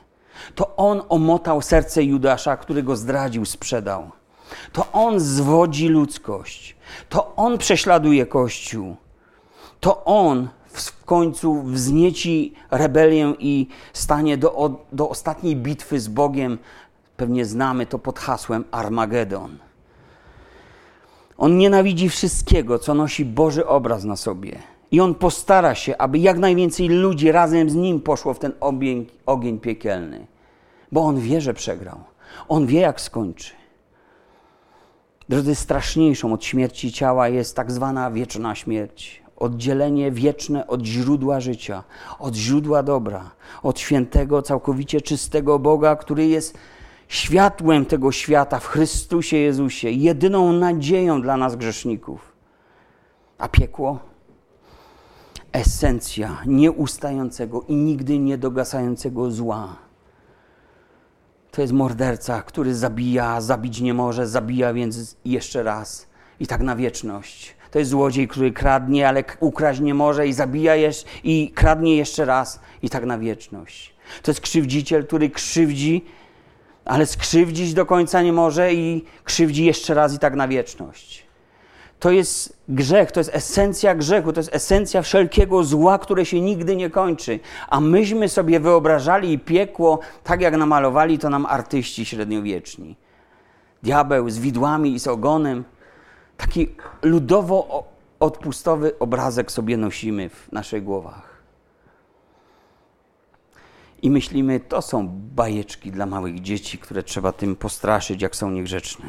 To on omotał serce Judasza, który go zdradził, sprzedał. To on zwodzi ludzkość. To on prześladuje Kościół. To on w końcu wznieci rebelię i stanie do, do ostatniej bitwy z Bogiem. Pewnie znamy to pod hasłem Armagedon. On nienawidzi wszystkiego, co nosi Boży obraz na sobie. I on postara się, aby jak najwięcej ludzi razem z nim poszło w ten ogień, ogień piekielny. Bo on wie, że przegrał. On wie, jak skończy. Drodzy, straszniejszą od śmierci ciała jest tak zwana wieczna śmierć. Oddzielenie wieczne od źródła życia, od źródła dobra, od świętego, całkowicie czystego Boga, który jest światłem tego świata w Chrystusie Jezusie, jedyną nadzieją dla nas grzeszników. A piekło? Esencja nieustającego i nigdy niedogasającego zła. To jest morderca, który zabija, zabić nie może, zabija więc jeszcze raz i tak na wieczność. To jest złodziej, który kradnie, ale ukraść nie może i zabija jeszcze, i kradnie jeszcze raz i tak na wieczność. To jest krzywdziciel, który krzywdzi ale skrzywdzić do końca nie może i krzywdzi jeszcze raz i tak na wieczność. To jest grzech, to jest esencja grzechu, to jest esencja wszelkiego zła, które się nigdy nie kończy. A myśmy sobie wyobrażali piekło, tak jak namalowali to nam artyści średniowieczni. Diabeł z widłami i z ogonem. Taki ludowo-odpustowy obrazek sobie nosimy w naszych głowach. I myślimy, to są bajeczki dla małych dzieci, które trzeba tym postraszyć, jak są niegrzeczne.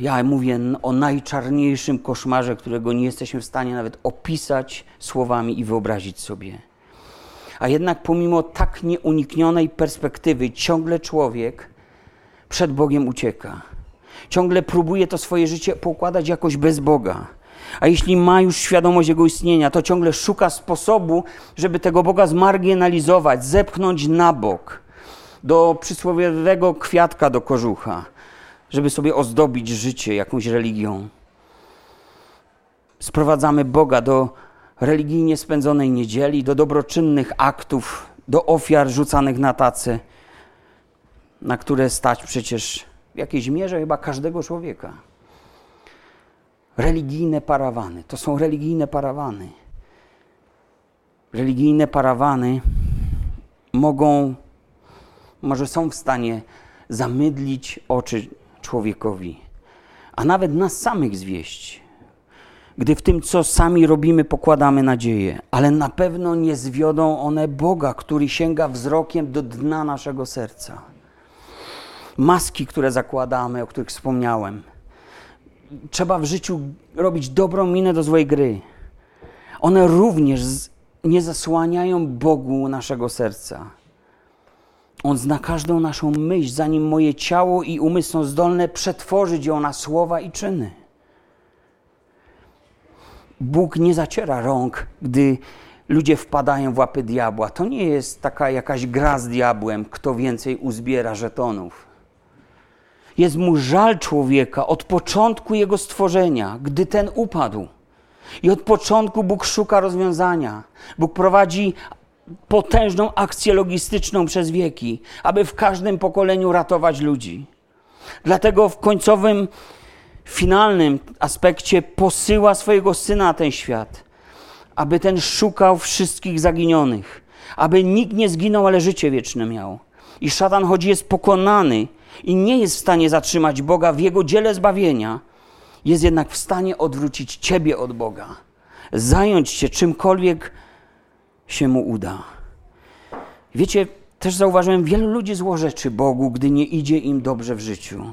Ja mówię o najczarniejszym koszmarze, którego nie jesteśmy w stanie nawet opisać słowami i wyobrazić sobie. A jednak pomimo tak nieuniknionej perspektywy, ciągle człowiek przed Bogiem ucieka. Ciągle próbuje to swoje życie pokładać jakoś bez Boga a jeśli ma już świadomość Jego istnienia, to ciągle szuka sposobu, żeby tego Boga zmarginalizować, zepchnąć na bok, do przysłowiowego kwiatka do kożucha, żeby sobie ozdobić życie jakąś religią. Sprowadzamy Boga do religijnie spędzonej niedzieli, do dobroczynnych aktów, do ofiar rzucanych na tacy, na które stać przecież w jakiejś mierze chyba każdego człowieka religijne parawany. To są religijne parawany. Religijne parawany mogą, może są w stanie zamydlić oczy człowiekowi, a nawet nas samych zwieść. Gdy w tym, co sami robimy, pokładamy nadzieję, ale na pewno nie zwiodą one Boga, który sięga wzrokiem do dna naszego serca. Maski, które zakładamy, o których wspomniałem, trzeba w życiu robić dobrą minę do złej gry. One również nie zasłaniają Bogu naszego serca. On zna każdą naszą myśl, zanim moje ciało i umysł są zdolne przetworzyć ją na słowa i czyny. Bóg nie zaciera rąk, gdy ludzie wpadają w łapy diabła. To nie jest taka jakaś gra z diabłem, kto więcej uzbiera żetonów. Jest mu żal człowieka od początku jego stworzenia, gdy ten upadł. I od początku Bóg szuka rozwiązania. Bóg prowadzi potężną akcję logistyczną przez wieki, aby w każdym pokoleniu ratować ludzi. Dlatego w końcowym, finalnym aspekcie posyła swojego syna na ten świat, aby ten szukał wszystkich zaginionych, aby nikt nie zginął, ale życie wieczne miał. I szatan, choć jest pokonany, i nie jest w stanie zatrzymać Boga w jego dziele zbawienia, jest jednak w stanie odwrócić ciebie od Boga, zająć się czymkolwiek się mu uda. Wiecie, też zauważyłem, wielu ludzi złorzeczy Bogu, gdy nie idzie im dobrze w życiu.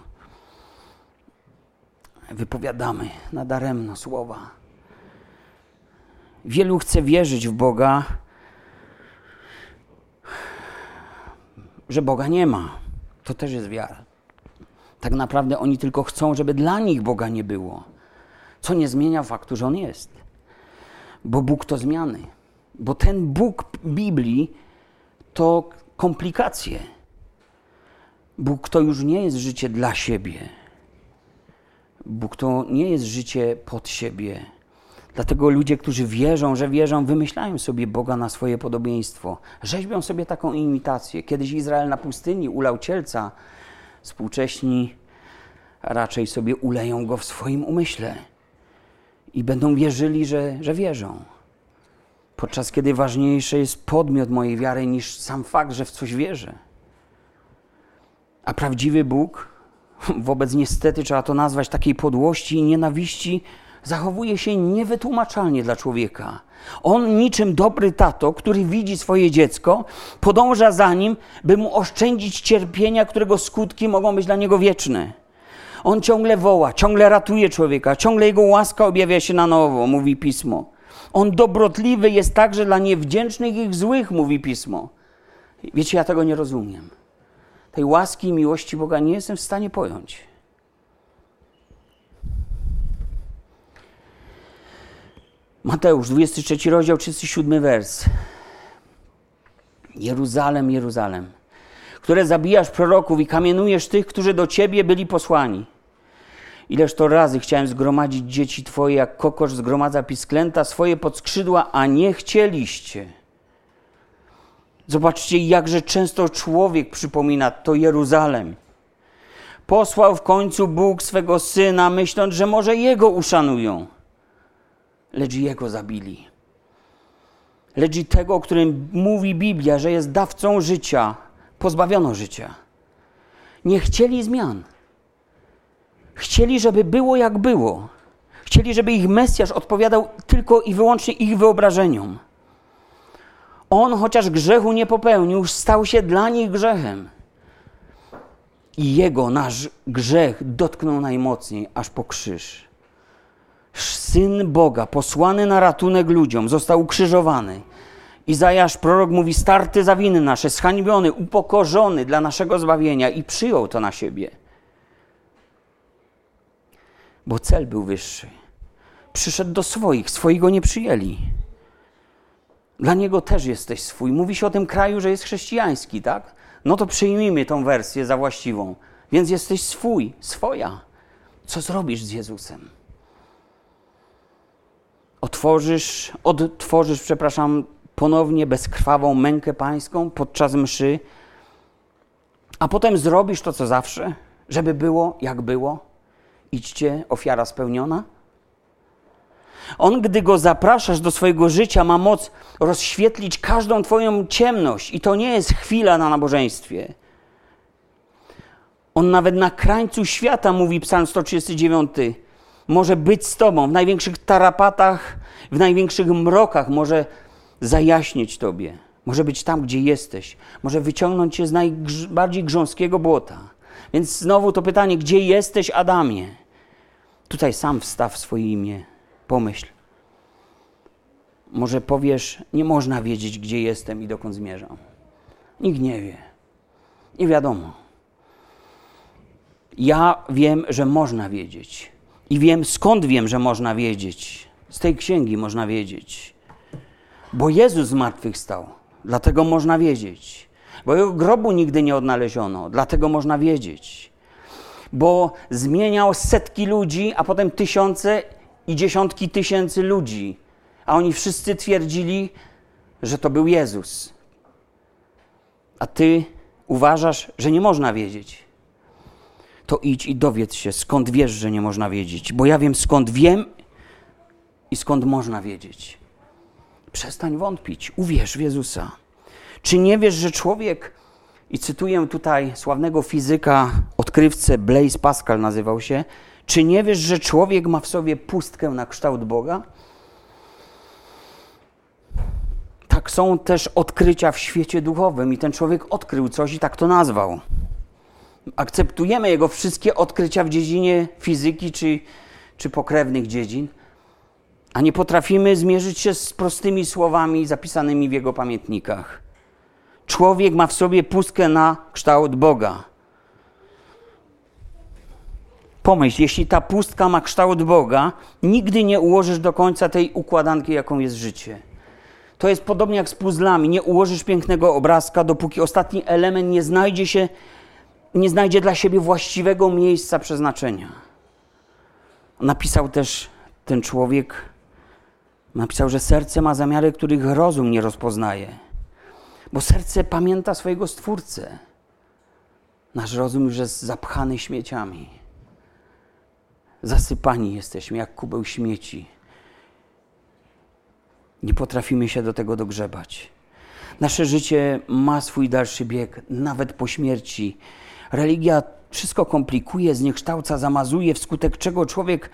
Wypowiadamy nadaremno słowa. Wielu chce wierzyć w Boga, że Boga nie ma. To też jest wiara. Tak naprawdę oni tylko chcą, żeby dla nich Boga nie było. Co nie zmienia faktu, że On jest. Bo Bóg to zmiany. Bo ten Bóg Biblii to komplikacje. Bóg to już nie jest życie dla siebie. Bóg to nie jest życie pod siebie. Dlatego ludzie, którzy wierzą, że wierzą, wymyślają sobie Boga na swoje podobieństwo. Rzeźbią sobie taką imitację. Kiedyś Izrael na pustyni ulał cielca, współcześni raczej sobie uleją go w swoim umyśle i będą wierzyli, że, że wierzą. Podczas kiedy ważniejszy jest podmiot mojej wiary niż sam fakt, że w coś wierzę. A prawdziwy Bóg, wobec niestety trzeba to nazwać takiej podłości i nienawiści, zachowuje się niewytłumaczalnie dla człowieka. On niczym dobry tato, który widzi swoje dziecko, podąża za nim, by mu oszczędzić cierpienia, którego skutki mogą być dla niego wieczne. On ciągle woła, ciągle ratuje człowieka, ciągle jego łaska objawia się na nowo, mówi pismo. On dobrotliwy jest także dla niewdzięcznych i złych, mówi pismo. Wiecie, ja tego nie rozumiem. Tej łaski i miłości Boga nie jestem w stanie pojąć. Mateusz, 23 rozdział, 37 wers. Jeruzalem, Jeruzalem, które zabijasz proroków i kamienujesz tych, którzy do ciebie byli posłani. Ileż to razy chciałem zgromadzić dzieci twoje, jak kokosz zgromadza pisklęta swoje pod skrzydła, a nie chcieliście. Zobaczcie, jakże często człowiek przypomina to Jeruzalem. Posłał w końcu Bóg swego syna, myśląc, że może jego uszanują lecz jego zabili. Lecz i tego, o którym mówi Biblia, że jest dawcą życia, pozbawiono życia. Nie chcieli zmian. Chcieli, żeby było jak było. Chcieli, żeby ich Mesjasz odpowiadał tylko i wyłącznie ich wyobrażeniom. On, chociaż grzechu nie popełnił, stał się dla nich grzechem. I jego, nasz grzech, dotknął najmocniej, aż po krzyż. Syn Boga, posłany na ratunek ludziom, został ukrzyżowany. Izajasz, prorok, mówi: Starty za winy nasze, zhańbiony, upokorzony dla naszego zbawienia i przyjął to na siebie. Bo cel był wyższy. Przyszedł do swoich, swojego nie przyjęli. Dla niego też jesteś swój. Mówi się o tym kraju, że jest chrześcijański, tak? No to przyjmijmy tą wersję za właściwą. Więc jesteś swój, swoja. Co zrobisz z Jezusem? Otworzysz, odtworzysz, przepraszam, ponownie bezkrwawą mękę pańską podczas mszy, a potem zrobisz to, co zawsze, żeby było jak było? Idźcie, ofiara spełniona? On, gdy go zapraszasz do swojego życia, ma moc rozświetlić każdą Twoją ciemność, i to nie jest chwila na nabożeństwie. On nawet na krańcu świata, mówi Psalm 139, może być z Tobą w największych tarapatach, w największych mrokach, może zajaśnieć Tobie, może być tam, gdzie jesteś, może wyciągnąć Cię z najbardziej grząskiego błota. Więc znowu to pytanie, gdzie jesteś, Adamie? Tutaj sam wstaw swoje imię, pomyśl. Może powiesz, nie można wiedzieć, gdzie jestem i dokąd zmierzam. Nikt nie wie. Nie wiadomo. Ja wiem, że można wiedzieć. I wiem, skąd wiem, że można wiedzieć. Z tej księgi można wiedzieć. Bo Jezus zmartwychwstał, dlatego można wiedzieć. Bo jego grobu nigdy nie odnaleziono, dlatego można wiedzieć. Bo zmieniał setki ludzi, a potem tysiące i dziesiątki tysięcy ludzi. A oni wszyscy twierdzili, że to był Jezus. A ty uważasz, że nie można wiedzieć to idź i dowiedz się, skąd wiesz, że nie można wiedzieć. Bo ja wiem, skąd wiem i skąd można wiedzieć. Przestań wątpić, uwierz w Jezusa. Czy nie wiesz, że człowiek, i cytuję tutaj sławnego fizyka, odkrywcę Blaise Pascal nazywał się, czy nie wiesz, że człowiek ma w sobie pustkę na kształt Boga? Tak są też odkrycia w świecie duchowym i ten człowiek odkrył coś i tak to nazwał akceptujemy jego wszystkie odkrycia w dziedzinie fizyki czy, czy pokrewnych dziedzin, a nie potrafimy zmierzyć się z prostymi słowami zapisanymi w jego pamiętnikach. Człowiek ma w sobie pustkę na kształt Boga. Pomyśl, jeśli ta pustka ma kształt Boga, nigdy nie ułożysz do końca tej układanki, jaką jest życie. To jest podobnie jak z puzzlami. Nie ułożysz pięknego obrazka, dopóki ostatni element nie znajdzie się, nie znajdzie dla siebie właściwego miejsca przeznaczenia. Napisał też ten człowiek, napisał, że serce ma zamiary, których rozum nie rozpoznaje. Bo serce pamięta swojego stwórcę. Nasz rozum już jest zapchany śmieciami. Zasypani jesteśmy jak kubeł śmieci. Nie potrafimy się do tego dogrzebać. Nasze życie ma swój dalszy bieg, nawet po śmierci. Religia wszystko komplikuje, zniekształca, zamazuje, wskutek czego człowiek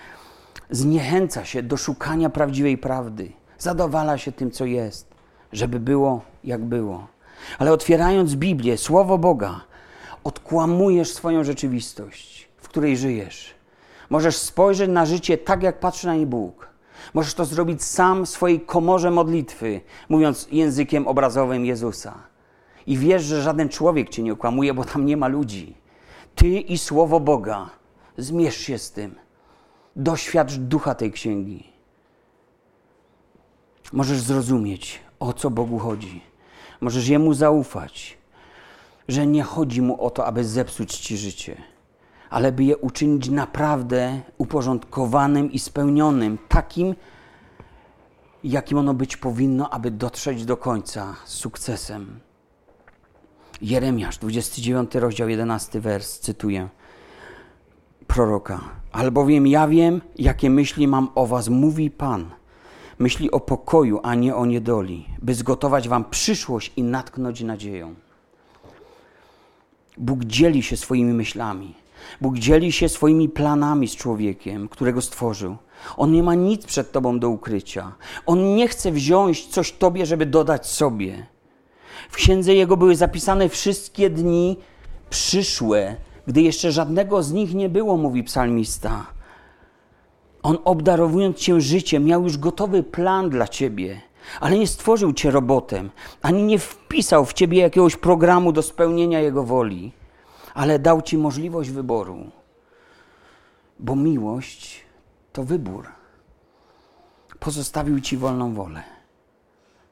zniechęca się do szukania prawdziwej prawdy. Zadowala się tym, co jest, żeby było jak było. Ale otwierając Biblię, Słowo Boga, odkłamujesz swoją rzeczywistość, w której żyjesz. Możesz spojrzeć na życie tak, jak patrzy na nie Bóg. Możesz to zrobić sam w swojej komorze modlitwy, mówiąc językiem obrazowym Jezusa. I wiesz, że żaden człowiek cię nie okłamuje, bo tam nie ma ludzi. Ty i Słowo Boga. Zmierz się z tym. Doświadcz ducha tej księgi. Możesz zrozumieć, o co Bogu chodzi. Możesz Jemu zaufać, że nie chodzi Mu o to, aby zepsuć Ci życie, ale by je uczynić naprawdę uporządkowanym i spełnionym, takim, jakim ono być powinno, aby dotrzeć do końca z sukcesem. Jeremiasz, 29 rozdział, 11 wers, cytuję proroka. Albowiem ja wiem, jakie myśli mam o was, mówi Pan. Myśli o pokoju, a nie o niedoli, by zgotować wam przyszłość i natknąć nadzieją. Bóg dzieli się swoimi myślami. Bóg dzieli się swoimi planami z człowiekiem, którego stworzył. On nie ma nic przed tobą do ukrycia. On nie chce wziąć coś tobie, żeby dodać sobie. W księdze jego były zapisane wszystkie dni przyszłe, gdy jeszcze żadnego z nich nie było, mówi psalmista. On obdarowując cię życiem, miał już gotowy plan dla ciebie, ale nie stworzył cię robotem, ani nie wpisał w ciebie jakiegoś programu do spełnienia jego woli, ale dał ci możliwość wyboru. Bo miłość to wybór. Pozostawił ci wolną wolę,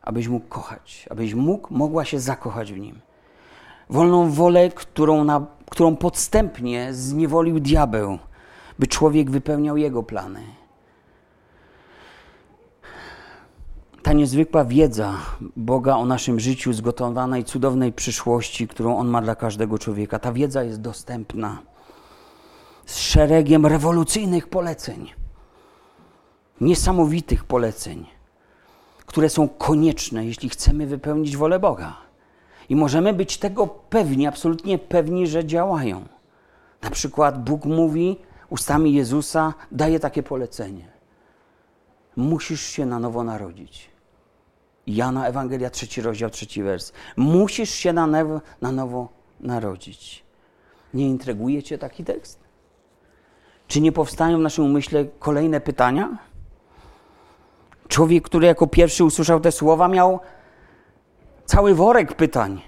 abyś mógł kochać, abyś mógł, mogła się zakochać w nim. Wolną wolę, którą, na, którą podstępnie zniewolił diabeł by człowiek wypełniał jego plany. Ta niezwykła wiedza Boga o naszym życiu, zgotowanej cudownej przyszłości, którą On ma dla każdego człowieka, ta wiedza jest dostępna z szeregiem rewolucyjnych poleceń, niesamowitych poleceń, które są konieczne, jeśli chcemy wypełnić wolę Boga. I możemy być tego pewni, absolutnie pewni, że działają. Na przykład Bóg mówi, ustami Jezusa daje takie polecenie. Musisz się na nowo narodzić. Jana Ewangelia, trzeci rozdział, trzeci wers. Musisz się na nowo, na nowo narodzić. Nie intryguje Cię taki tekst? Czy nie powstają w naszym umyśle kolejne pytania? Człowiek, który jako pierwszy usłyszał te słowa, miał cały worek pytań.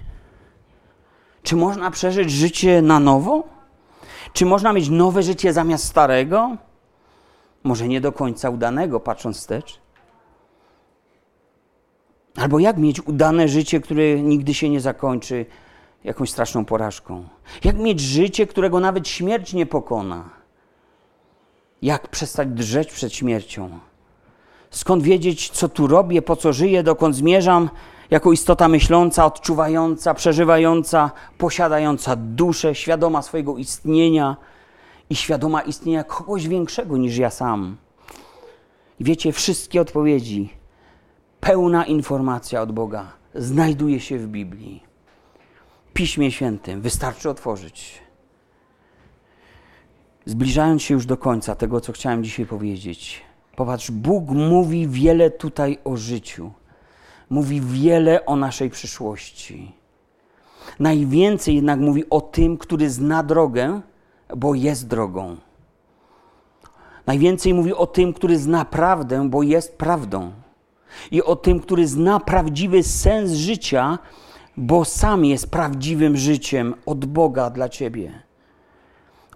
Czy można przeżyć życie na nowo? Czy można mieć nowe życie zamiast starego? Może nie do końca udanego, patrząc wstecz. Albo jak mieć udane życie, które nigdy się nie zakończy jakąś straszną porażką? Jak mieć życie, którego nawet śmierć nie pokona? Jak przestać drżeć przed śmiercią? Skąd wiedzieć, co tu robię, po co żyję, dokąd zmierzam, jako istota myśląca, odczuwająca, przeżywająca, posiadająca duszę, świadoma swojego istnienia i świadoma istnienia kogoś większego niż ja sam. I wiecie, wszystkie odpowiedzi, pełna informacja od Boga znajduje się w Biblii. Piśmie Świętym wystarczy otworzyć. Zbliżając się już do końca tego, co chciałem dzisiaj powiedzieć, popatrz, Bóg mówi wiele tutaj o życiu mówi wiele o naszej przyszłości. Najwięcej jednak mówi o tym, który zna drogę, bo jest drogą. Najwięcej mówi o tym, który zna prawdę, bo jest prawdą. I o tym, który zna prawdziwy sens życia, bo sam jest prawdziwym życiem od Boga dla ciebie.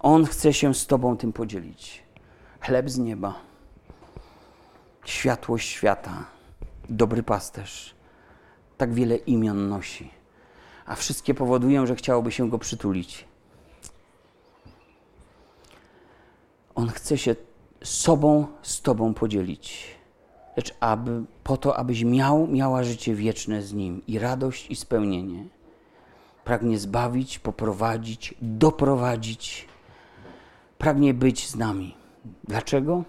On chce się z Tobą tym podzielić. Chleb z nieba, światłość świata, dobry pasterz. Tak wiele imion nosi, a wszystkie powodują, że chciałoby się go przytulić. On chce się sobą z Tobą podzielić lecz aby, po to, abyś miał, miała życie wieczne z Nim i radość i spełnienie. Pragnie zbawić, poprowadzić, doprowadzić. Pragnie być z nami. Dlaczego?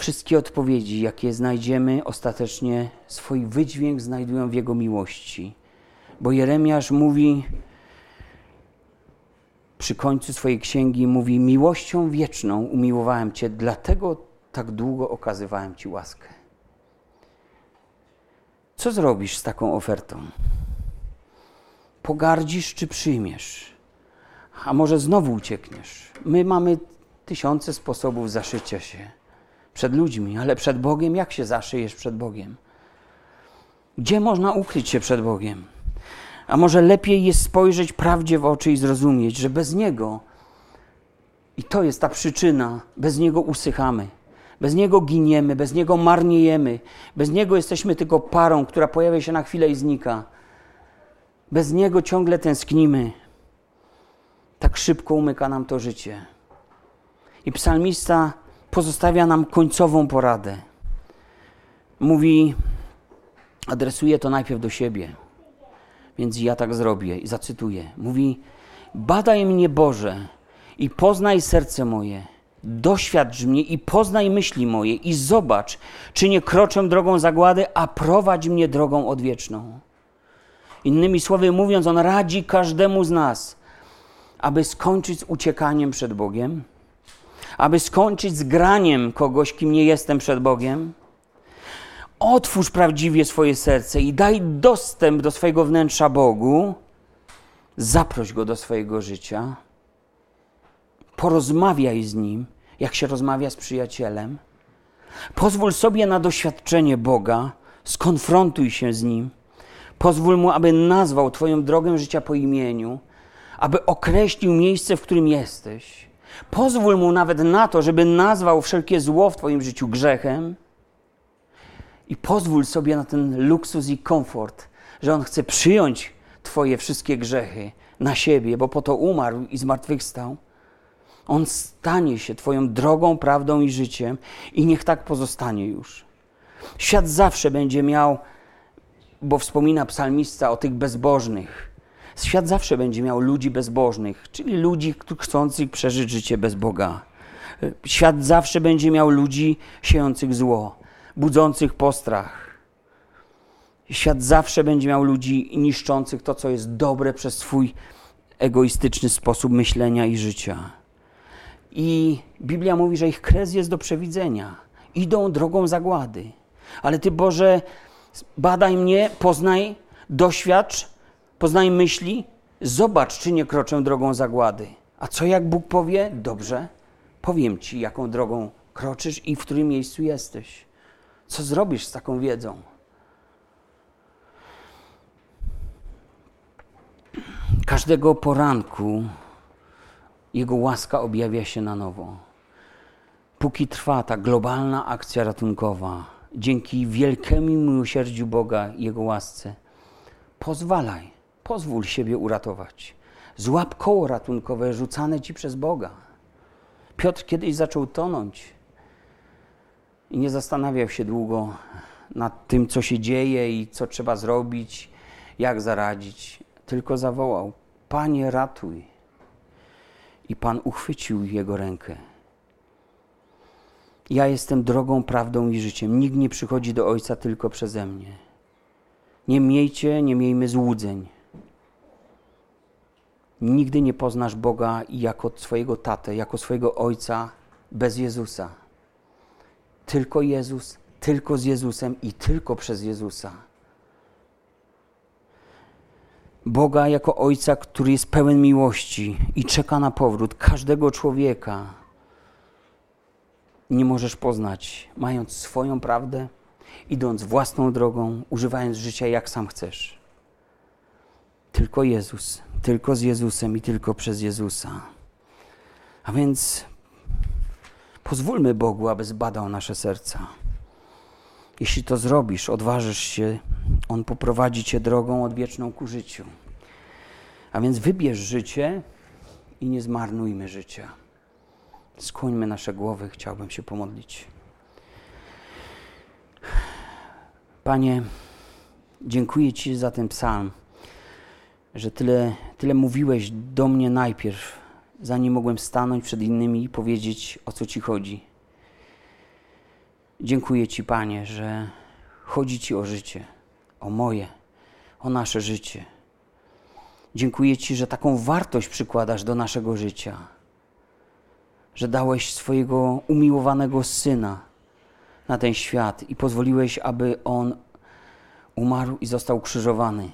Wszystkie odpowiedzi, jakie znajdziemy, ostatecznie swój wydźwięk znajdują w Jego miłości. Bo Jeremiasz mówi przy końcu swojej księgi, mówi: Miłością wieczną umiłowałem Cię, dlatego tak długo okazywałem Ci łaskę. Co zrobisz z taką ofertą? Pogardzisz czy przyjmiesz? A może znowu uciekniesz? My mamy tysiące sposobów zaszycia się przed ludźmi, ale przed Bogiem jak się zaszyjesz przed Bogiem? Gdzie można ukryć się przed Bogiem? A może lepiej jest spojrzeć prawdzie w oczy i zrozumieć, że bez Niego, i to jest ta przyczyna, bez Niego usychamy. Bez Niego giniemy, bez Niego marniejemy, bez Niego jesteśmy tylko parą, która pojawia się na chwilę i znika. Bez Niego ciągle tęsknimy. Tak szybko umyka nam to życie. I psalmista pozostawia nam końcową poradę. Mówi, adresuje to najpierw do siebie, więc ja tak zrobię i zacytuję. Mówi: Badaj mnie, Boże, i poznaj serce moje Doświadcz mnie i poznaj myśli moje i zobacz, czy nie kroczę drogą zagłady, a prowadź mnie drogą odwieczną. Innymi słowy mówiąc, on radzi każdemu z nas, aby skończyć z uciekaniem przed Bogiem, aby skończyć z graniem kogoś, kim nie jestem przed Bogiem. Otwórz prawdziwie swoje serce i daj dostęp do swojego wnętrza Bogu. Zaproś go do swojego życia porozmawiaj z nim, jak się rozmawia z przyjacielem. Pozwól sobie na doświadczenie Boga, skonfrontuj się z nim. Pozwól mu, aby nazwał Twoją drogę życia po imieniu, aby określił miejsce, w którym jesteś. Pozwól mu nawet na to, żeby nazwał wszelkie zło w Twoim życiu grzechem. I pozwól sobie na ten luksus i komfort, że on chce przyjąć Twoje wszystkie grzechy na siebie, bo po to umarł i zmartwychwstał. On stanie się Twoją drogą, prawdą i życiem, i niech tak pozostanie już. Świat zawsze będzie miał, bo wspomina psalmista o tych bezbożnych. Świat zawsze będzie miał ludzi bezbożnych, czyli ludzi chcących przeżyć życie bez Boga. Świat zawsze będzie miał ludzi siejących zło, budzących postrach. Świat zawsze będzie miał ludzi niszczących to, co jest dobre przez swój egoistyczny sposób myślenia i życia. I Biblia mówi, że ich kres jest do przewidzenia. Idą drogą zagłady. Ale Ty, Boże, badaj mnie, poznaj, doświadcz, poznaj myśli, zobacz, czy nie kroczę drogą zagłady. A co jak Bóg powie? Dobrze, powiem Ci, jaką drogą kroczysz i w którym miejscu jesteś. Co zrobisz z taką wiedzą? Każdego poranku jego łaska objawia się na nowo. Póki trwa ta globalna akcja ratunkowa, dzięki wielkiemu miłosierdziu Boga i Jego łasce, pozwalaj, pozwól siebie uratować. Złap koło ratunkowe rzucane ci przez Boga. Piotr kiedyś zaczął tonąć i nie zastanawiał się długo nad tym, co się dzieje i co trzeba zrobić, jak zaradzić, tylko zawołał: Panie, ratuj i Pan uchwycił jego rękę. Ja jestem drogą, prawdą i życiem. Nikt nie przychodzi do Ojca tylko przeze mnie. Nie miejcie, nie miejmy złudzeń. Nigdy nie poznasz Boga jako swojego tatę, jako swojego Ojca bez Jezusa. Tylko Jezus, tylko z Jezusem i tylko przez Jezusa. Boga jako Ojca, który jest pełen miłości i czeka na powrót każdego człowieka, nie możesz poznać, mając swoją prawdę, idąc własną drogą, używając życia jak sam chcesz. Tylko Jezus, tylko z Jezusem i tylko przez Jezusa. A więc pozwólmy Bogu, aby zbadał nasze serca. Jeśli to zrobisz, odważysz się, On poprowadzi cię drogą odwieczną ku życiu. A więc wybierz życie i nie zmarnujmy życia. Skłońmy nasze głowy, chciałbym się pomodlić. Panie, dziękuję Ci za ten psalm, że tyle, tyle mówiłeś do mnie najpierw, zanim mogłem stanąć przed innymi i powiedzieć, o co Ci chodzi. Dziękuję Ci, Panie, że chodzi Ci o życie, o moje, o nasze życie. Dziękuję Ci, że taką wartość przykładasz do naszego życia, że dałeś swojego umiłowanego syna na ten świat i pozwoliłeś, aby on umarł i został krzyżowany.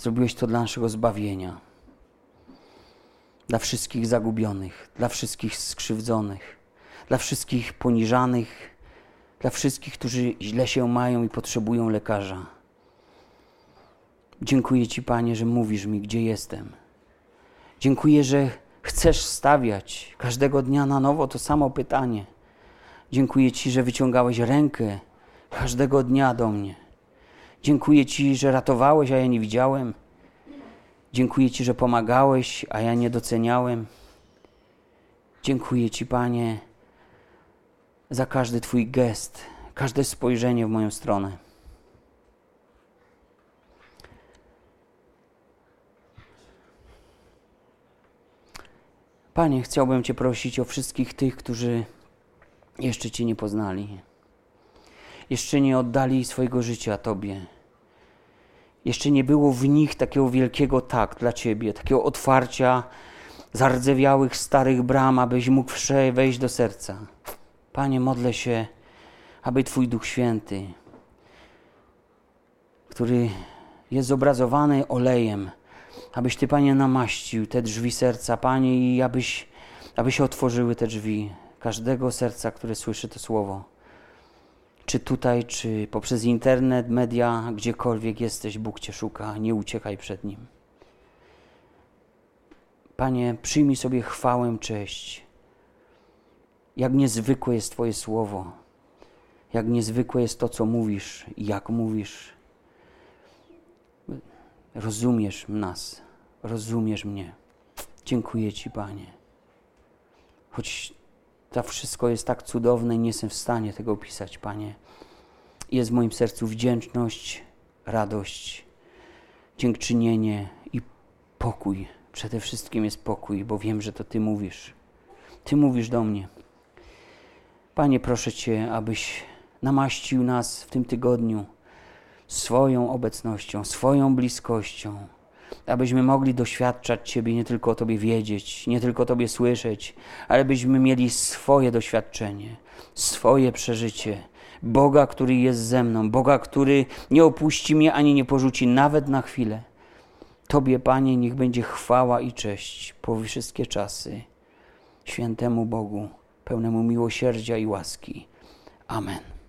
Zrobiłeś to dla naszego zbawienia, dla wszystkich zagubionych, dla wszystkich skrzywdzonych, dla wszystkich poniżanych, dla wszystkich, którzy źle się mają i potrzebują lekarza. Dziękuję Ci, Panie, że mówisz mi, gdzie jestem. Dziękuję, że chcesz stawiać każdego dnia na nowo to samo pytanie. Dziękuję Ci, że wyciągałeś rękę każdego dnia do mnie. Dziękuję Ci, że ratowałeś, a ja nie widziałem. Dziękuję Ci, że pomagałeś, a ja nie doceniałem. Dziękuję Ci, Panie, za każdy Twój gest, każde spojrzenie w moją stronę. Panie, chciałbym Cię prosić o wszystkich tych, którzy jeszcze Cię nie poznali, jeszcze nie oddali swojego życia Tobie. Jeszcze nie było w nich takiego wielkiego tak dla Ciebie, takiego otwarcia zardzewiałych starych bram, abyś mógł wejść do serca. Panie, modlę się, aby Twój Duch Święty, który jest zobrazowany olejem, abyś Ty, Panie, namaścił te drzwi serca, Panie, i abyś, aby się otworzyły te drzwi każdego serca, które słyszy to słowo. Czy tutaj, czy poprzez internet, media, gdziekolwiek jesteś, Bóg Cię szuka, nie uciekaj przed Nim. Panie, przyjmij sobie chwałę, cześć. Jak niezwykłe jest Twoje słowo, jak niezwykłe jest to, co mówisz i jak mówisz. Rozumiesz nas, rozumiesz mnie. Dziękuję Ci, Panie. Choć to wszystko jest tak cudowne i nie jestem w stanie tego opisać, Panie. Jest w moim sercu wdzięczność, radość, dziękczynienie i pokój. Przede wszystkim jest pokój, bo wiem, że to Ty mówisz. Ty mówisz do mnie. Panie, proszę Cię, abyś namaścił nas w tym tygodniu swoją obecnością, swoją bliskością abyśmy mogli doświadczać Ciebie, nie tylko o Tobie wiedzieć, nie tylko o Tobie słyszeć, ale byśmy mieli swoje doświadczenie, swoje przeżycie. Boga, który jest ze mną, Boga, który nie opuści mnie ani nie porzuci nawet na chwilę. Tobie, Panie, niech będzie chwała i cześć po wszystkie czasy. Świętemu Bogu, pełnemu miłosierdzia i łaski. Amen.